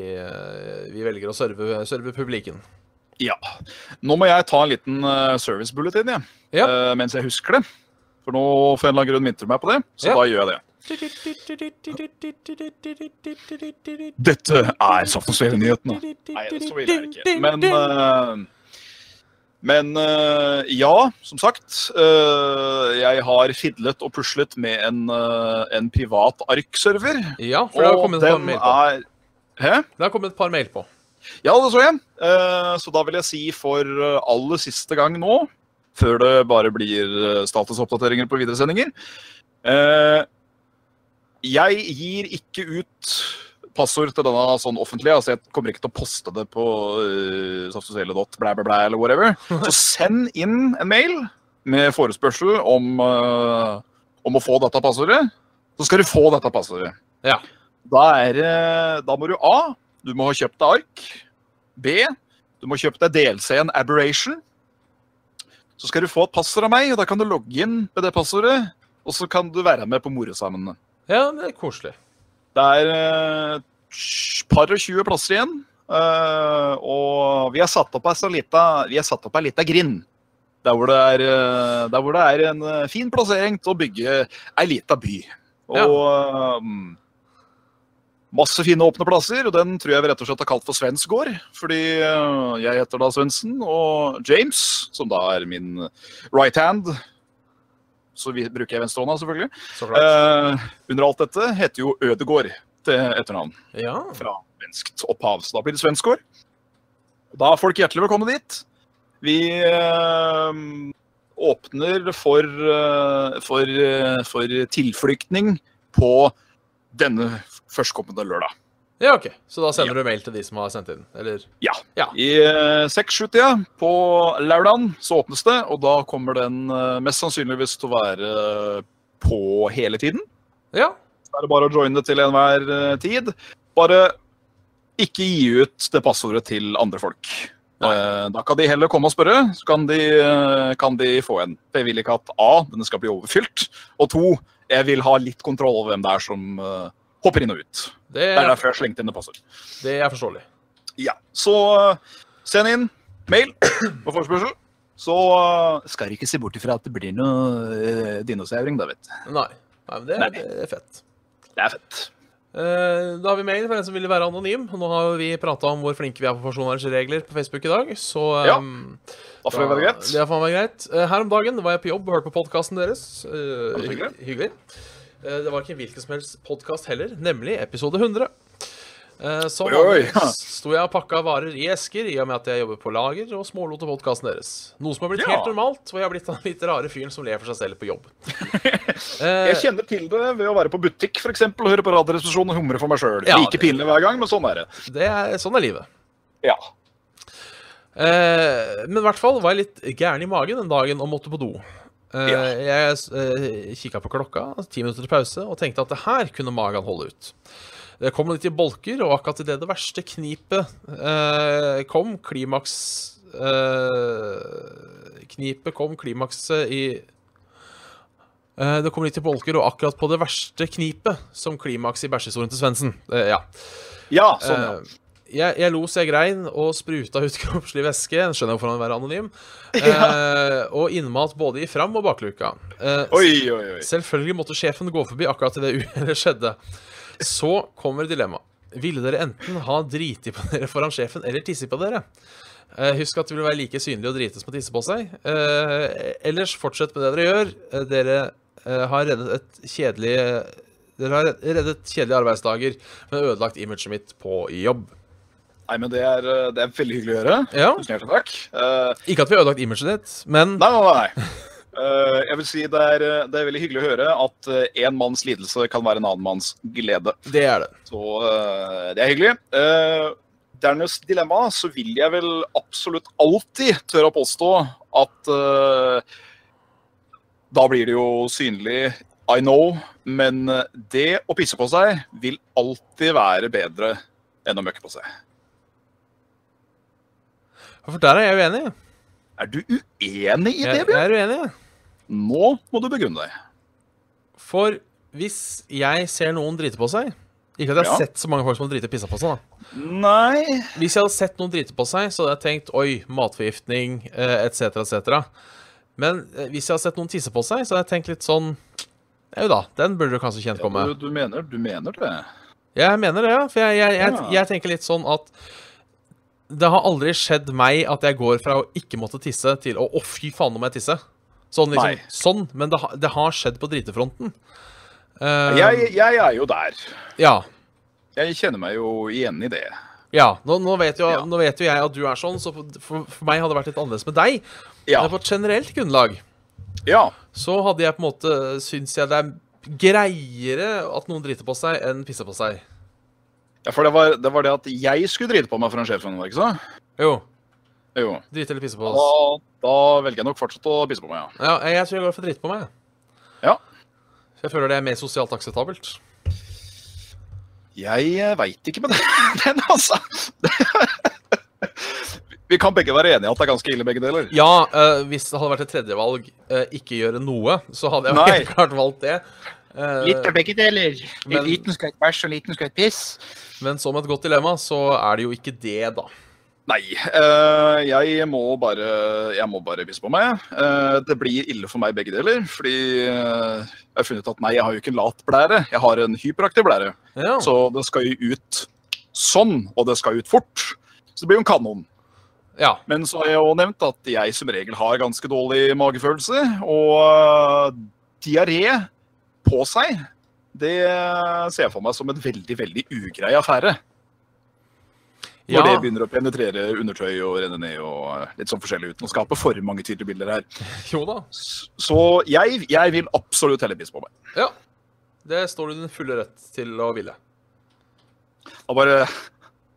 vi velger å serve, serve publiken. Ja. Nå må jeg ta en liten service bulletin, jeg. Ja. Mens jeg husker det. For nå for en eller annen grunn minter du meg på det, så Ja. da gjør jeg det. Dette er Saft og Svele-nyhetene. Nei, så ille er det ikke. Men uh, Men uh, ja, som sagt. Uh, jeg har fidlet og puslet med en, en privat arkserver. Ja, for det har kommet et par mail på. er Hæ? Det har kommet et par mail på. Ja, det så jeg. Eh, så da vil jeg si for aller siste gang nå, før det bare blir statusoppdateringer på videresendinger eh, Jeg gir ikke ut passord til denne sånn offentlig. altså Jeg kommer ikke til å poste det på uh, saftosele.blæ, blæ, blæ, eller whatever. Så send inn en mail med forespørsel om, uh, om å få dette passordet. Så skal du få dette passordet. Ja. Da, er, da må du A. Du må ha kjøpt deg ark. B. Du må kjøpe deg DLC-en Aberration. Så skal du få et passord av meg, og da kan du logge inn med det passordet. Og så kan du være med på morosamene. Ja, det er koselig. Det er eh, par og 20 plasser igjen. eh, og vi har satt opp ei så lita, grind. Der hvor, det er, eh, der hvor det er en eh, fin plassering til å bygge ei lita by. Og eh, masse fine åpne plasser, og den tror jeg vi rett og slett har kalt for Svens gård. Fordi uh, jeg heter da Svendsen, og James, som da er min right hand Så vi bruker jeg venstrehånda, selvfølgelig. Så klart. Eh, under alt dette heter jo Ødegård til etternavn Ja. fra svenskt opphav. Så da blir det svenskår. Da er folk hjertelig velkommen dit. Vi eh, åpner for, eh, for, eh, for tilflyktning på denne førstkommende lørdag. Ja, OK. Så da sender du mail til de som har sendt inn? Eller? Ja. Ja. I eh, seks-sju-tida på lørdagen så åpnes det, og da kommer den eh, mest sannsynligvis til å være på hele tiden. Ja. Da er det bare å joine til enhver eh, tid. Bare ikke gi ut det passordet til andre folk. Eh, Da kan de heller komme og spørre, så kan de, eh, kan de få en. Jeg vil ikke at A, denne skal bli overfylt, og to, jeg vil ha litt kontroll over hvem det er som eh, hopper inn og ut. Det Det er er, derfor jeg slengte inn det passordet. det er forståelig. Ja, så eh, send inn mail på forespørsel. Så eh, skal ikke se bort ifra at det blir noe uh, dinosauring, da, vet du. Nei. Nei, men det, Nei. det er fett. Det er fett. Eh, da har vi mail for en som ville være anonym. Nå har vi prata om hvor flinke vi er på personvernregler på Facebook i dag, så Ja, Da får det være greit. Det får være greit. Eh, her om dagen var jeg på jobb og hørte på podkasten deres. Eh, hyggelig. Eh, det var ikke en hvilken som helst podkast heller, nemlig episode 100. Så som Oi, oi. vanlig sto jeg og pakka varer i esker i og med at jeg jobber på lager, og smålot til podkasten deres. Noe som har blitt Ja. helt normalt, og jeg har blitt den litt rare fyren som ler for seg selv på jobb. Eh, Jeg kjenner til det ved å være på butikk for eksempel, og høre på Radioresepsjonen og humre for meg sjøl. Ja, like pinlig hver gang, men sånn er det. det er, sånn er livet. Ja. Eh, men i hvert fall var jeg litt gæren i magen den dagen og måtte på do. Eh, Ja. Jeg uh, kikka på klokka, ti minutter til pause, og tenkte at det her kunne magen holde ut. Det kom litt i bolker, og akkurat idet det verste knipet eh, kom, klimaks eh, Knipet kom, klimakset i eh, Det kom litt i bolker, og akkurat på det verste knipet som klimaks i bæsjehistorien til Svendsen. Eh, ja. Ja, sånn, ja. Jeg, jeg lo så jeg grein og spruta ut kroppslig væske. Skjønner hvorfor han vil være anonym. Eh, og innmat både i fram- og bakluka. Eh, Oi, oi, oi. Selvfølgelig måtte sjefen gå forbi akkurat til det uhellet skjedde. Så kommer dilemmaet. Ville dere enten ha driti på dere foran sjefen eller tisse på dere? Eh, husk at det vil være like synlig å drite som å tisse på seg. Eh, ellers fortsett med det dere gjør. Eh, dere eh, har reddet et kjedelig dere har reddet kjedelige arbeidsdager, men ødelagt imaget mitt på jobb. Nei, men det er, eh, det er veldig hyggelig å gjøre. Ja. Tusen hjertelig takk. Uh, Ikke at vi har ødelagt imaget ditt, men nei, nei, nei. Uh, jeg vil si det er, det er veldig hyggelig å høre at én manns lidelse kan være en annen manns glede. det er det. Så uh, det er hyggelig. Uh, dernest dilemma, så vil jeg vel absolutt alltid tørre å påstå at da blir det jo synlig I know, men det å pisse på seg vil alltid være bedre enn å møkke på seg. For der er jeg uenig. Er du uenig i det, Bjørn? jeg er uenig. Nå må du begrunne deg. For hvis jeg ser noen drite på seg Ikke at jeg har Ja. sett så mange folk som har driti og pissa på seg, da. Nei Hvis jeg hadde sett noen drite på seg, så hadde jeg tenkt oi, matforgiftning eh, etc., etc. Men eh, hvis jeg hadde sett noen tisse på seg, så hadde jeg tenkt litt sånn Jo da, den burde du kanskje kjent komme. du, du, mener, du mener det? Jeg mener det, ja. For jeg, jeg, jeg, Ja. jeg tenker litt sånn at det har aldri skjedd meg at jeg går fra å ikke måtte tisse til å Å, fy faen, nå må jeg tisse. Sånn, liksom. Nei. Sånn. Men det, det har skjedd på dritefronten. Uh, Jeg, jeg er jo der. Ja. Jeg kjenner meg jo igjen i det. Ja. Nå, nå, vet jo, Ja. nå vet jo jeg at du er sånn, så for, for meg hadde det vært litt annerledes med deg. Ja. Men på et generelt grunnlag ja. så hadde jeg på en måte Syns jeg det er greiere at noen driter på seg, enn pisser på seg. Ja for det var, det var det at jeg skulle drite på meg foran sjefen, var det ikke så? Jo. Jo. Drite eller pisse på oss. da velger jeg nok fortsatt å pisse på meg, ja. Ja, jeg, tror jeg går for drite på meg. Ja. Jeg føler det er mer sosialt akseptabelt. Jeg eh, veit ikke med den, altså. Vi kan begge være enige at det er ganske ille, begge deler. Ja, uh, hvis det hadde vært et tredjevalg, uh, ikke gjøre noe, så hadde jeg Nei. helt klart valgt det. Uh, Litt av begge deler. men- Liten liten skvett bæsj og liten liten skvett piss. Men som et godt dilemma, så er det jo ikke det, da. Nei, eh, jeg må bare Jeg må bare pisse på meg. Uh, det blir ille for meg begge deler, fordi uh, jeg har funnet ut at nei, jeg har jo ikke en lat blære. Jeg har en hyperaktiv blære. Ja. Så det skal jo ut sånn, og det skal ut fort. Så det blir jo en kanon. ja. Men så har jeg jo nevnt at jeg som regel har ganske dårlig magefølelse, og uh, diaré på seg, det ser jeg for meg som en veldig, veldig ugrei affære. Når ja. det begynner å penetrere undertøy og renne ned og øh, litt sånn forskjellig uten å skape for mange tydelige bilder her. Jo da. Så jeg, jeg vil absolutt heller pisse på meg. Ja. Det står du i din fulle rett til å ville. Da bare,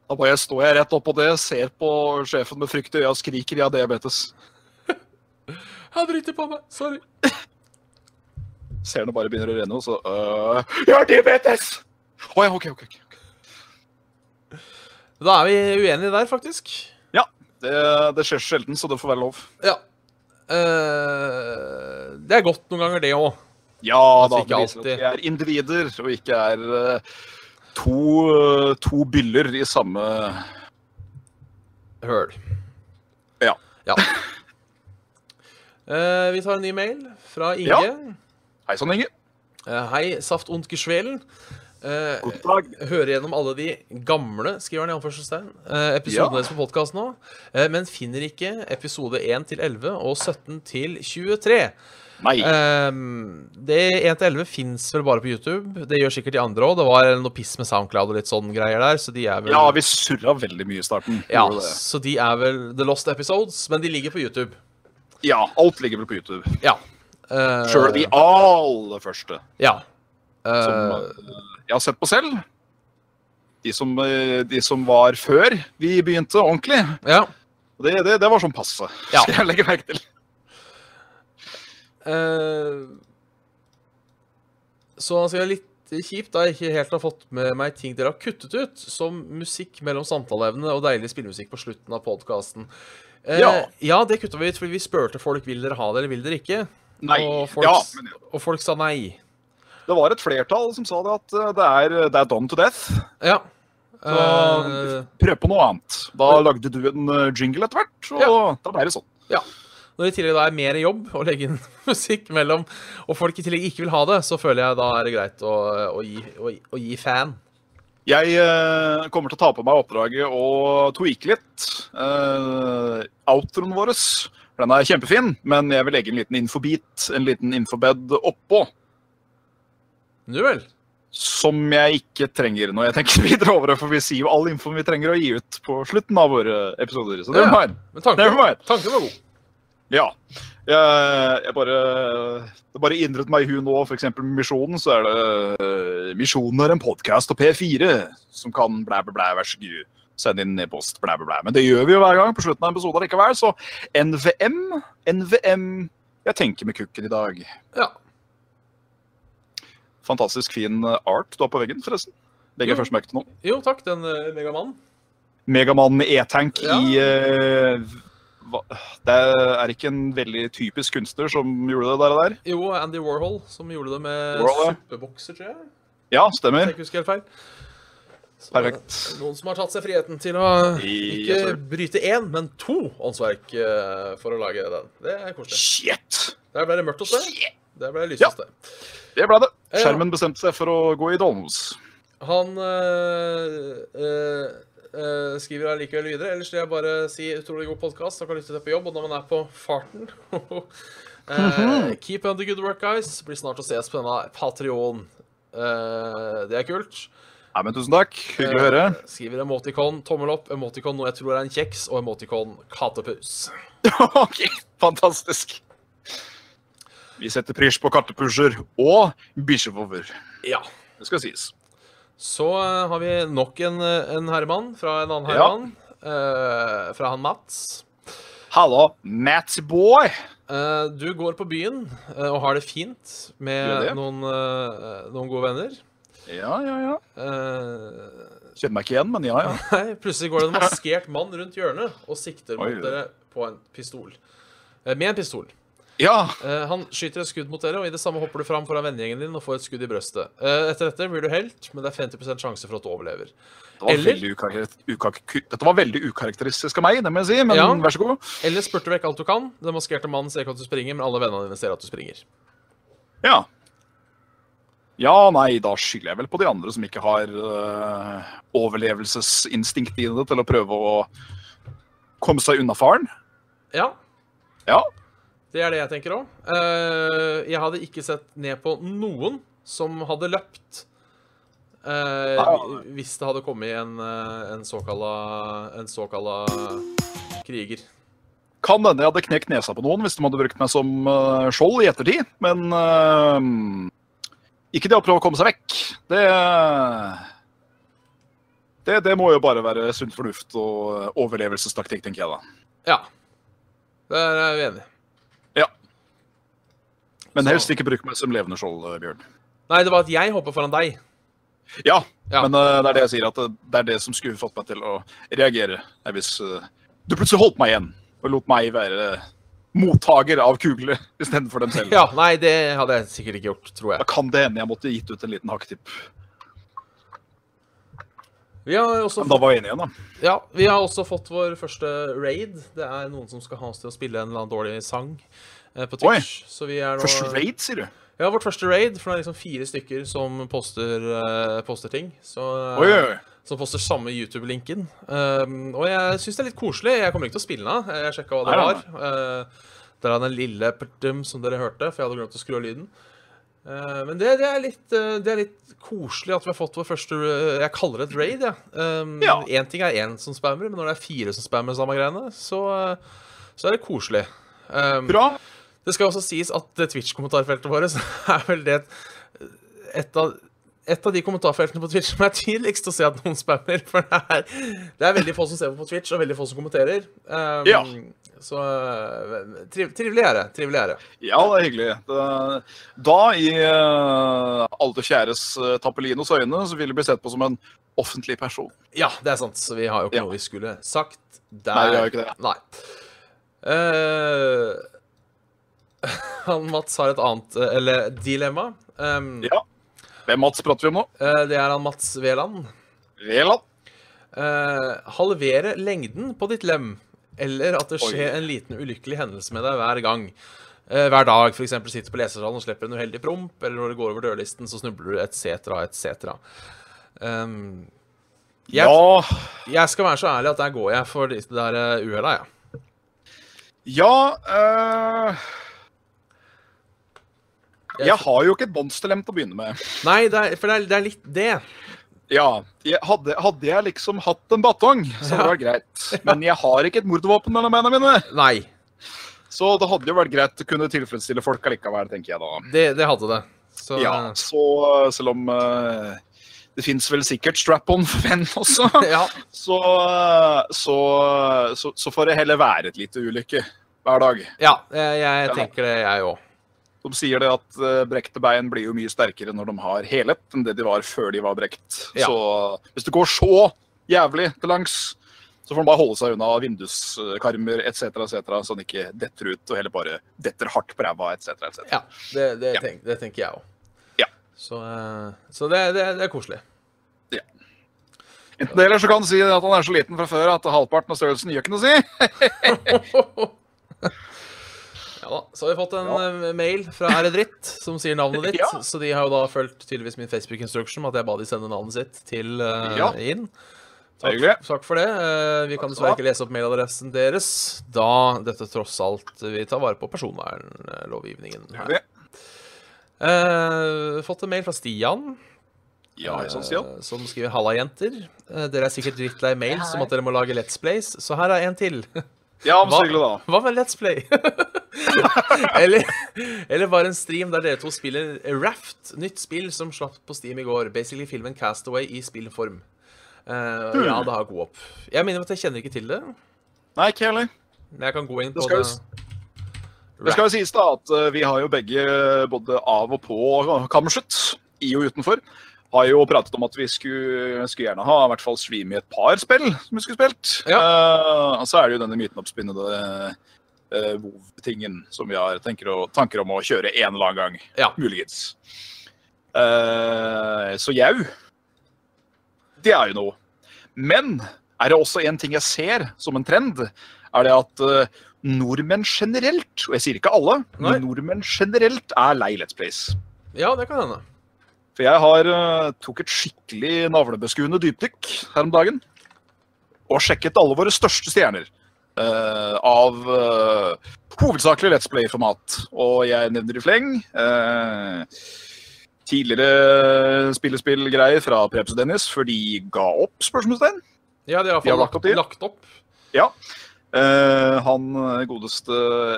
da bare står jeg rett oppå det, ser på sjefen med frykt i øya og skriker 'jeg har diabetes'. Jeg driter på meg. Sorry. Ser det bare begynner å renne, og så øh, 'Jeg har diabetes!' Å ja, OK, OK. ok. Da er vi uenige der, faktisk. Ja, det, det skjer sjelden, så det får være lov. Ja. Uh, det er godt noen ganger, det òg. Ja Altså, da, det viser alltid. at vi er individer, og ikke er uh, to, uh, to byller i samme Høl. Ja. ja. Vi tar en ny mail fra Inge. Ja. Hei sann, Inge. Eh, hei, Saft ondt, Geschwelen. Eh, God dag. hører gjennom alle de gamle skriver han i anførselstegn, eh, episodene Ja. deres på podkast nå, eh, men finner ikke episode 1 til 11 og 17 til 23. Nei. Ehm, det 1 til 11 fins vel bare på YouTube. Det gjør sikkert de andre òg. Det var noe piss med SoundCloud og litt sånn greier der, så de er vel Ja, vi surra veldig mye i starten. Ja, så de er vel The Lost Episodes, men de ligger på YouTube. ja, alt ligger vel på YouTube. Ja. Uh, Sjøl de aller første. Ja. Uh, Som eh, jeg har sett på selv. De som, eh, de som var før vi begynte ordentlig. ja. Det, det, det var sånn passe, Ja. skal jeg legge merke til. Uh, så han sier litt kjipt da jeg ikke helt har fått med meg ting dere har kuttet ut, som musikk mellom samtaleevne og deilig spillemusikk på slutten av podkasten. Ja. ja, det kutta vi ut fordi vi spurte folk vil dere ha det eller vil dere ikke. Nei. Og folk, Ja, men og folk sa nei. det var et flertall som sa det at eh, det er, det er done to death. Ja. Så Eh, prøv på noe annet. Da lagde du en eh, jingle etter hvert, og Ja. da ble det sånn. Når det i tillegg da er mer jobb å legge inn musikk mellom, og folk i tillegg ikke vil ha det, så føler jeg da er det greit å, å, gi, å, å gi fan. Jeg eh, kommer til å ta på meg oppdraget og tweake litt. Uh, outroen vår den er kjempefin, men jeg vil legge en liten infobit, en liten infobed oppå, Nu vel. som jeg ikke trenger når jeg tenker videre over det, for vi sier jo all infoen vi trenger å gi ut på slutten av våre episoder. Så Ja. var. Men tanken, tanken var god. Ja. Jeg, jeg bare, det bare indret meg i hu nå, f.eks. med Misjonen, så er det eh, Misjonen er en podkast og P4 som kan blæ, blæ, blæ, vær så god. Send inn e-post, blæ, blæ, blæ. Men det gjør vi jo hver gang på slutten av en episode likevel, så NVM, NVM Jeg tenker med kukken i dag. Ja. Fantastisk fin eh, art du har på veggen, forresten. Legger jeg først merke til nå. Jo, takk, den uh, megamannen. Megamann med E-tank Ja. i uh, hva, Det er ikke en veldig typisk kunstner som gjorde det der og der. Jo, Andy Warhol, som gjorde det med Warhol, ja. suppebokser, tror jeg. Ja, stemmer. jeg husker helt feil. Perfekt. Noen som har tatt seg friheten til å ikke yes, bryte én, men to åndsverk eh, for å lage den. Det er koselig. Shit! Der ble det mørkt hos deg. Der ble det lyst Ja. hos deg. Det ble det. Skjermen bestemte seg for å gå i dolmos. Han øh, øh, eh, skriver jeg likevel videre. Ellers vil jeg bare si utrolig god podkast. Dere kan lytte til på jobb, og når man er på farten uh, Keep on the good work, guys. Blir snart å ses på denne Patrion. Uh, det er kult. Nei, men tusen takk. Hyggelig å høre. Eh, skriver emoticon, tommel opp, emoticon noe jeg tror er en kjeks, og emoticon katepus. ok, fantastisk. Vi setter pris på kattepusher og bikkjevover. Ja. Det skal sies. Så uh, har vi nok en, eh, en herremann fra en annen Ja. herremann. eh, fra han Mats. Hallo, Mats boy. Eh, du går på byen og har det fint med det. noen, eh, noen gode venner. Ja, ja, ja. Uh, Kjenner meg ikke igjen, men ja, ja. nei, plutselig går det en maskert mann rundt hjørnet og sikter mot Oi. dere på en pistol. Eh, med en pistol. Ja, Uh, han skyter et skudd mot dere, og i det samme hopper du fram foran vennegjengen din og får et skudd i brøstet. Uh, etter dette blir du helt, men det er 50% sjanse for at du overlever. det var Eller- Dette var veldig ukarakteristisk av meg, det må jeg si, men Ja. vær så god. Eller spurter vekk alt du kan. Den maskerte mannen ser ikke at du springer, men alle vennene dine ser at du springer. Ja. Ja, nei, da skylder jeg vel på de andre som ikke har uh, overlevelsesinstinkt i det til å prøve å komme seg unna faren. Ja, Ja. det er det jeg tenker òg. jeg hadde ikke sett ned på noen som hadde løpt. eh, Ja. hvis det hadde kommet en, eh, en såkalla kriger. Kan hende jeg hadde knekt nesa på noen hvis de hadde brukt meg som skjold i ettertid, men ikke det å prøve å komme seg vekk. Det det, det må jo bare være sunn fornuft og overlevelsestaktikk, tenker jeg da. Ja. Der er vi enige. Ja. Men helst ikke bruk meg som levende skjold, Bjørn. Nei, det var at jeg hopper foran deg. Ja, Ja. men uh, det er det jeg sier, at det, det er det som skulle fått meg til å reagere. Er hvis uh, du plutselig holdt meg igjen og lot meg være mottaker av kugler istedenfor dem selv. Ja, Nei, det hadde jeg sikkert ikke gjort, tror jeg. Da kan det hende jeg måtte gitt ut en liten hakketipp. Vi har også Men da var vi enige igjen, da. Ja, vi har også fått vår første raid. Det er noen som skal ha oss til å spille en eller annen dårlig sang eh, på Twitch. Så vi er nå Første raid, sier du? Ja, vårt første raid, for det er liksom fire stykker som poster, eh, poster ting. Så, eh, Oi, oi, oi. Som poster samme YouTube-linken. Um, og jeg syns det er litt koselig. Jeg kommer ikke til å spille den av. Jeg sjekka hva det Nei, var. Uh, der er den lille perdum som dere hørte, for jeg hadde glemt å skru av lyden. Uh, men det, det, er litt, uh, det er litt koselig at vi har fått vår første eh, Jeg kaller det et raid, jeg. Um, Ja. Én ting er én som spammer, men når det er fire som spammer samme greiene, så, eh, så er det koselig. Um, Bra. det skal også sies at Twitch-kommentarfeltet vårt er vel det et av, et av de kommentarfeltene på Twitch som er tidligst å se at noen spammer. For det er, det er veldig få som ser på på Twitch, og veldig få som kommenterer. Um, Ja. Så triv, trivelig er det. Trivelig er det. Ja, det er hyggelig. Det, da, i uh, alle kjæres uh, Tappelinos øyne, så vil du bli sett på som en offentlig person. Ja, det er sant. Så vi har jo ikke Ja. noe vi skulle sagt der. Nei, vi har jo ikke det. Nei. Uh, han Mats har et annet eh, eller dilemma. Um, Ja. Hvem Mats prater vi om nå? eh, det er han Mats Veland. Veland. Uh, halvere lengden på ditt lem, eller at det Oi. skjer en liten ulykkelig hendelse med deg hver gang. Uh, hver dag, f.eks. sitter på lesersalen og slipper en uheldig promp, eller når du går over dørlisten, så snubler du, etc., etc. Um, jeg, Ja. jeg skal være så ærlig at der går jeg for det der uh, uhellet, jeg. Ja uh, Jeg- har jo ikke et monsterlem til å begynne med. Nei, det er, for det er, det er litt det. Ja, jeg, hadde, hadde jeg liksom hatt en batong, så hadde det vært greit. Men jeg har ikke et mordvåpen mellom beina mine. Nei, Så det hadde jo vært greit å kunne tilfredsstille folk allikevel, tenker jeg da. det, det hadde det. Så Ja, så selv om uh, det fins vel sikkert strap-on for venn også, ja. så, så, så, så får det heller være et lite ulykke hver dag. ja jeg, jeg tenker det, jeg òg. De sier det at eh, brekte bein blir jo mye sterkere når de har helhet enn det de var før de var brekt. Ja. Så hvis det går så jævlig til langs, så får man bare holde seg unna vinduskarmer etc., etc., så den ikke detter ut og heller bare detter hardt på ræva etc. etc. Ja, det, det, Ja. Tenk, det tenker jeg òg. Ja. Så, eh, så det, det, er koselig. Enten det eller så kan du si at han er så liten fra før at halvparten av størrelsen gjør ikke noe å si. Ja da, Så har vi fått en ja. mail fra Er det dritt, som sier navnet ditt. Ja. Så de har jo da fulgt tydeligvis min Facebook-instruksjon med at jeg ba de sende navnet sitt til uh, Ja. inn. Er. Takk for det. Uh, Vi kan dessverre ikke lese opp mailadressen deres, da dette tross alt vi tar vare på personvernlovgivningen her. Eh, fått en mail fra Stian, Ja, sånn, Stian. eh, som skriver 'Halla, jenter'. Eh, dere er sikkert drittlei mail som at dere må lage Let's Plays, så her er en til. Ja, om sykler, da. Hva med Let's Play? eller, eller bare en stream der dere to spiller Raft, nytt spill som slapp på Steam i går. Basically filmen Castaway i spillform. Eh, ja, det har god opp. Jeg minner om at jeg kjenner ikke til det. Nei, ikke heller. Men jeg kan gå inn på det. Det skal jo sies da at eh, vi har jo begge, både av og på kammerset, i og utenfor, har jo pratet om at vi skulle, skulle gjerne ha i hvert fall streame i et par spill som vi skulle spilt. Ja. Uh, og så er det jo denne mytenoppspinnede uh, WoW-tingen som vi har å, tanker om å kjøre en eller annen gang. Ja. Muligens. Uh, så jau. Det er jo noe. Men er det også en ting jeg ser som en trend, er det at uh, nordmenn generelt, og jeg sier ikke alle, Nei. men nordmenn generelt er lei Let's Plays. Ja, det kan hende. For jeg har eh, tok et skikkelig navlebeskuende dypdykk her om dagen. Og sjekket alle våre største stjerner. uh, av uh, hovedsakelig Let's Play-format. Og jeg nevner i fleng uh, tidligere spillespillgreier fra Prebz og Dennis for de ga opp, spørsmålstegn. Ja, de har De har lagt opp lagt, lagt opp. Ja. Eh, han eh, godeste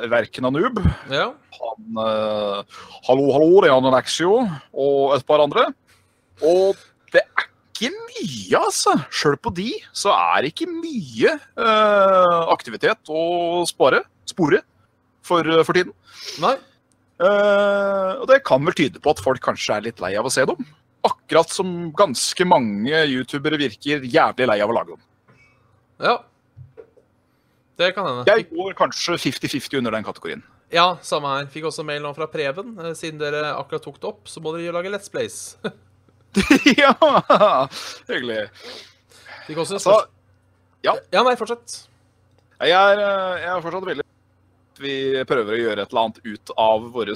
Verken av Noob. Ja. Han uh, Hallo, hallo, det er han Alexio og et par andre. Og det er ikke mye, altså. Sjøl på de så er det ikke mye uh, aktivitet å spare, spore for, for tiden. Nei. Uh, og det kan vel tyde på at folk kanskje er litt lei av å se dem. Akkurat som ganske mange youtubere virker jævlig lei av å lage dem. Ja. Det kan hende. Jeg går kanskje 50-50 under den kategorien. Ja, samme her. Fikk også mail nå fra Preben. Eh, Siden dere akkurat tok det opp, så må dere jo lage Let's Plays. ja, hyggelig. Fikk også spørsmål. ja. Ja, nei, fortsett. Jeg er, eh, jeg er fortsatt veldig Vi prøver å gjøre et eller annet ut av vår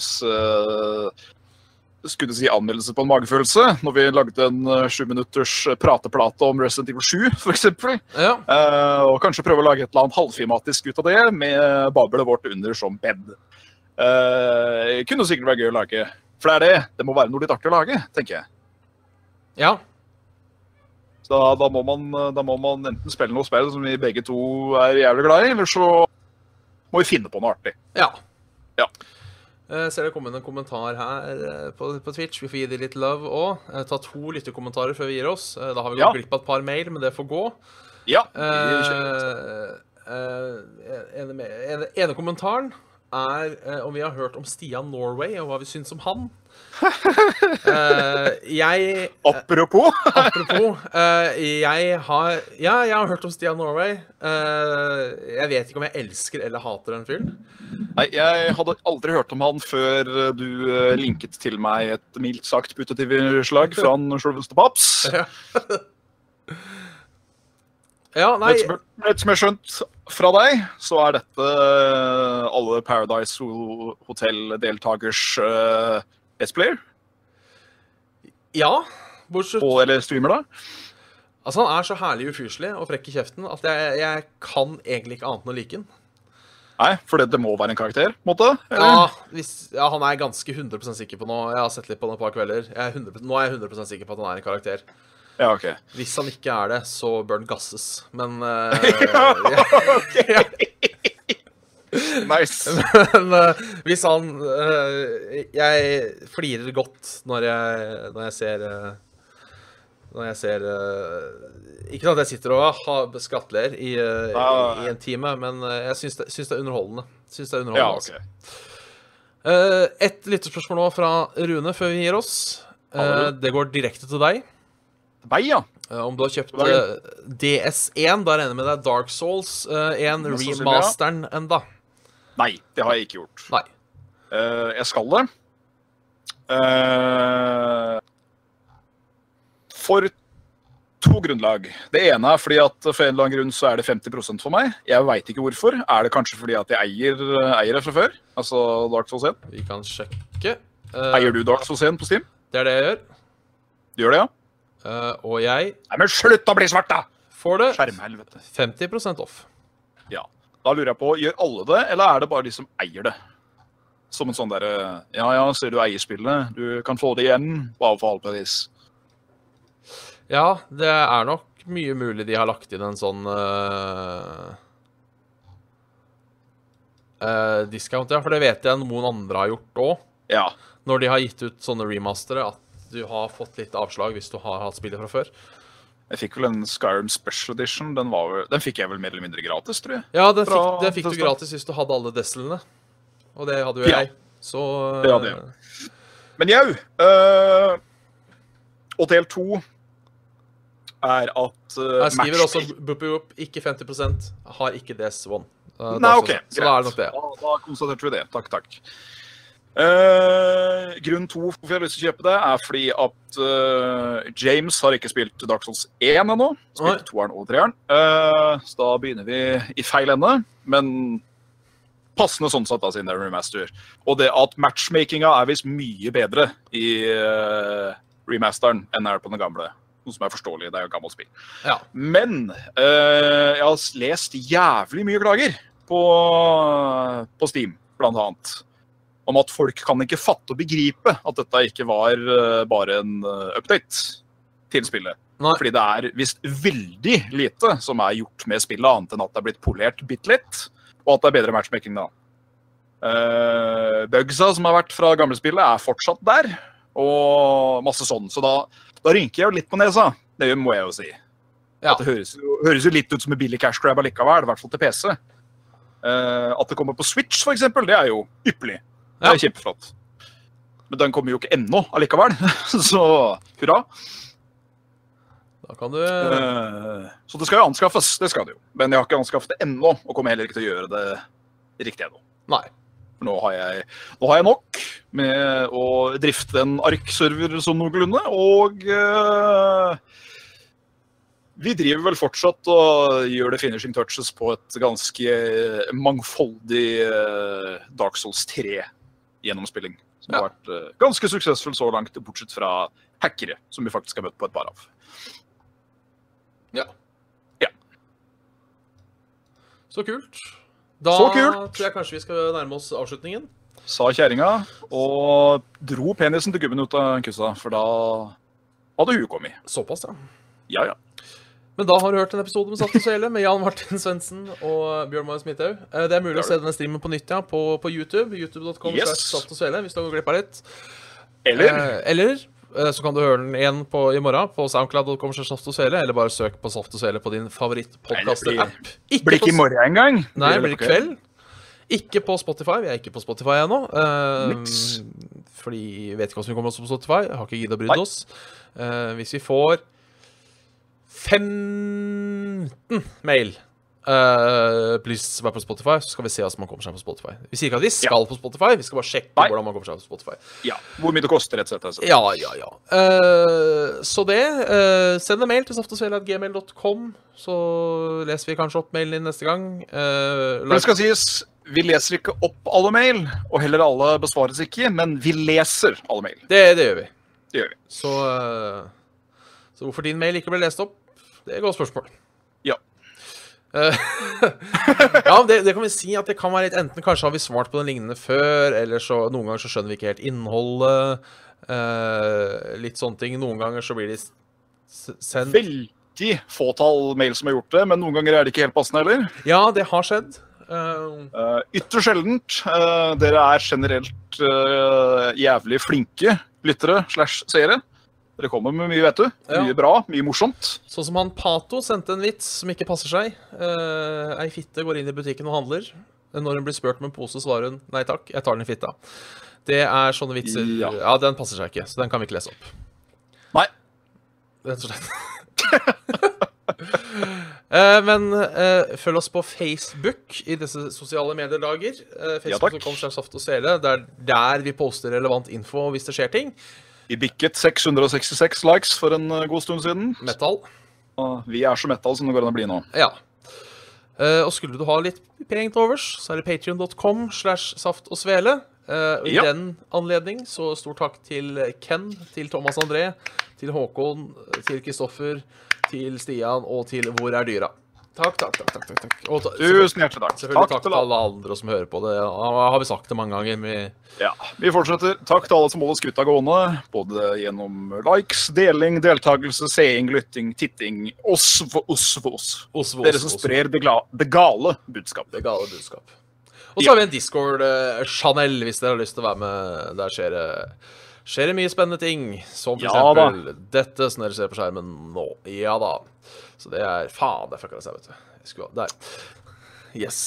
skulle si anmeldelse på en magefølelse. Når vi lagde en eh, sju minutters prateplate om Resident Evil 7, f.eks. Ja. Uh, og kanskje prøve å lage et eller annet halvfilmatisk ut av det, med bablet vårt under som bed. Uh, kunne sikkert være gøy å lage. For det er det. Det må være noe litt artig å lage, tenker jeg. ja. Så da, da, må man, da må man enten spille noe spill som vi begge to er jævlig glad i, eller så må vi finne på noe artig. Ja. Ja. Eh, ser det kom en kommentar her eh, på, på Twitch. Vi får gi dem litt love òg. Eh, ta to lytterkommentarer før vi gir oss. Da har vi gått Ja. glipp av et par mail, men det får gå. Ja. Eh, eh, ene, ene, ene kommentaren er eh, om vi har hørt om Stian Norway, og hva vi syns om han. Eh, jeg Apropos Apropos, uh, jeg har Ja, jeg har hørt om Stian Norway. Uh, jeg vet ikke om jeg elsker eller hater den fyren. Nei, jeg hadde aldri hørt om han før du eh, linket til meg et mildt sagt putativslag fra han sjølveste Paps. Ja. ja, nei Rett som- jeg har skjønt fra deg, så er dette eh, alle Paradise Hotel-deltakers Let's Player, Ja. Bortsett og, eller streamer, da. Altså, han er så herlig ufyselig og frekk i kjeften at jeg, jeg kan egentlig ikke annet enn å like han. Nei, for det, det må være en karakter, måte? Ja, hvis, ja, han er jeg ganske 100% sikker på nå. Jeg har sett litt på han et par kvelder. Jeg er 100%, nå er jeg 100% sikker på at han er en karakter. Ja, ok. Hvis han ikke er det, så bør han gasses. Men uh, ja. Nice. Men uh, hvis han uh, Jeg flirer godt når jeg, når jeg ser uh, Når jeg ser Ikke at jeg sitter og har skattler i, Ah. i en time, men jeg syns det, syns det er underholdende. Syns det er Ja, underholdende ok. altså. Eh, Et lytterspørsmål nå fra Rune før vi gir oss. Det går direkte til deg. Nei, ja. Om du har kjøpt Hva er eh, DS1, da regner jeg med deg Dark Souls uh, 1 Mest sannsynlig, ja. remasteren enda. Nei, det har jeg ikke gjort. Nei. Uh, jeg skal det. Uh, for to grunnlag. Det ene er fordi at for en eller annen grunn så er det 50% for meg. Jeg veit ikke hvorfor. Er det kanskje fordi at jeg eier, eier det fra før? Altså Dark Souls 1? Vi kan sjekke. Uh, Eier du Dark Souls 1 på Steam? Det er det jeg gjør. Du gjør det, ja? Uh, og jeg Nei, men slutt å bli svart, da! får det 50% off. Ja. Da lurer jeg på, gjør alle det, eller er det bare de som eier det? Som en sånn derre Ja ja, ser du eier spillet, du kan få det igjen, på halv. Ja, det er nok mye mulig de har lagt inn en sånn uh, uh, discount, ja. For det vet jeg noen andre har gjort òg. Ja. Når de har gitt ut sånne remastere, at du har fått litt avslag hvis du har hatt spillet fra før. Jeg fikk vel en Skyrim Special Edition. Den, var, vel- den fikk jeg vel mer eller mindre gratis, tror jeg. Ja, den fikk, den fikk du gratis hvis du hadde alle desslene. Og det hadde jo Ja. jeg. Så Det hadde jeg. Men jau Uh, Og del to er at uh, Jeg skriver også Whoop, ikke 50% har ikke DS1. Uh, Nei, OK. Så da er det nok det. Da, da konstaterte vi det. Takk, takk. Eh, grunn to hvorfor jeg har lyst til å kjøpe det, er fordi at uh, James har ikke spilt Dark Souls 1 ennå. Nei. Spilt toeren og treeren. Uh, så da begynner vi i feil ende, men passende sånn sett, da, siden det er remaster. Og det at matchmakinga er visst mye bedre i remasteren enn er på den gamle. Noe som er forståelig, det er jo gammelt spill. Ja. Men jeg har lest jævlig mye klager på, på Steam, blant annet. Om at folk kan ikke fatte og begripe at dette ikke var eh, bare en eh, update til spillet. Nei. Fordi det er visst veldig lite som er gjort med spillet, annet enn at det er blitt polert bitte litt, og at det er bedre matchmaking da. Uh, bugsa som har vært fra gamle spillet, er fortsatt der, og masse sånn. Så da, da rynker jeg jo litt på nesa. Det må jeg jo si. Ja. At det høres jo, høres jo litt ut som en billig cash grab allikevel, i hvert fall til PC. Uh, at det kommer på Switch, eksempel, det er jo ypperlig. Det Ja. er kjempeflott. Men den kommer jo ikke ennå allikevel, så hurra. Da kan du Eh, så det skal jo anskaffes, det skal det jo. Men jeg har ikke anskaffet det ennå, og kommer heller ikke til å gjøre det riktig ennå. Nei. For nå har jeg, nå har jeg nok med å drifte en ARK-server som noenlunde, og uh, vi driver vel fortsatt og gjør det finishing touches på et ganske mangfoldig eh, Dark Souls 3-gjennomspilling. Som har vært eh, ganske suksessfull så langt, bortsett fra hackere, som vi faktisk har møtt på et par av. Ja. Ja. Så kult. Da Så kult. tror jeg kanskje vi skal nærme oss avslutningen. Sa kjerringa, og dro penisen til gubben ut av kussa, for da hadde hun kommet. Såpass, ja. Ja, ja. Men da har du hørt en episode med Satt og Svele med Jan Martin Svendsen og Bjørn Marius Midthaug. Eh, Det er mulig å se denne streamen på nytt ja, på, på YouTube. YouTube.com Yes. og Svele hvis du har gått glipp av litt. Eller Eh, eller eh, så kan du høre den igjen på, i morgen på soundcloud.com eller bare søk på Saft og Svele på din Nei, det favorittpodkaster-app. Blir, blir ikke i morgen engang. Nei, det blir i kveld. Ikke på Spotify. Vi er ikke på Spotify ennå. eh, fordi vi vet ikke hva som kommer oss på Spotify. Jeg har ikke giddet å bry oss. Eh, hvis vi får 15 mail uh, Please vær på Spotify, så skal vi se hvordan man kommer seg på Spotify. Vi sier ikke at vi skal på Spotify, vi skal bare sjekke Nei. hvordan man kommer seg på Spotify. Ja, Hvor mye det koster, etc. Ja, ja, ja. Uh, så det. Uh, send en mail til saftogsvele.gmail.com, så leser vi kanskje opp mailen din neste gang. Uh, det skal sies, vi leser ikke opp alle mail, og heller alle besvares ikke, men vi leser alle mail. det, det gjør vi. Det gjør vi. Så, så hvorfor din mail ikke ble lest opp, det er et godt spørsmål. Ja. Eh, ja, det, det kan vi si at det kan være litt Enten kanskje har vi svart på den lignende før, eller så noen ganger så skjønner vi ikke helt innholdet. Uh, litt sånne ting. Noen ganger så blir de sendt Veldig fåtall mail som har gjort det, men noen ganger er det ikke helt passende heller. Ja, det har skjedd. Uh, Uh, ytterst sjeldent. Uh, dere er generelt jævlig flinke lyttere slash seere. Dere kommer med mye, vet du. Ja. Mye bra, mye morsomt. sånn som han Pato sendte en vits som ikke passer seg. Uh, ei fitte går inn i butikken og handler. Når hun blir spurt om en pose, svarer hun nei takk, jeg tar den i fitta. Det er sånne vitser Ja. Ja, den passer seg ikke, så den kan vi ikke lese opp. Nei. Rett og slett. uh, men uh, følg oss på Facebook i disse sosiale mediedager. Uh, Ja. Facebook.com. Det er der vi poster relevant info hvis det skjer ting. Vi bikket 666 likes for en eh, god stund siden. Metal. Og vi er så metal som det går an å bli nå. Ja. Uh, og skulle du ha litt penger til overs, så er det patrion.com slash saft og svele. Uh, og I Ja. den anledning så stor takk til Ken, til Thomas André, til Håkon, til Kristoffer, til Stian og til Hvor er dyra? Takk, takk, takk. takk, takk. Og ta, Tusen hjertelig takk. selvfølgelig takk Takk til alle andre som hører på det. Ja, har vi sagt det mange ganger. Vi, Ja, Vi fortsetter. Takk til alle som holder skuta gående. Både gjennom likes, deling, deltakelse, seing, lytting, titting. Oss for oss for oss. oss, Dere som sprer det, det gale budskap. det gale budskap. Og så har vi en Discord-Chanel, hvis dere har lyst til å være med. Der skjer det, skjer det mye spennende ting. Som for Ja da. eksempel dette som dere ser på skjermen nå. Ja da. Så det er Faen, der fucka det seg, vet du. Jeg skulle, der. Yes.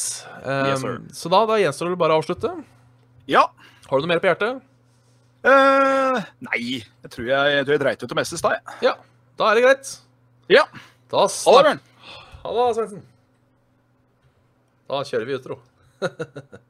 Um, yes ehm, så da, da gjenstår det bare å avslutte. Ja. Har du noe mer på hjertet? Uh, nei. Jeg tror jeg, jeg, jeg dreit ut det meste i stad. Ja. Da er det greit. Ja. Da Ha det, Bjørn. Ha det, Svendsen. Da kjører vi utro.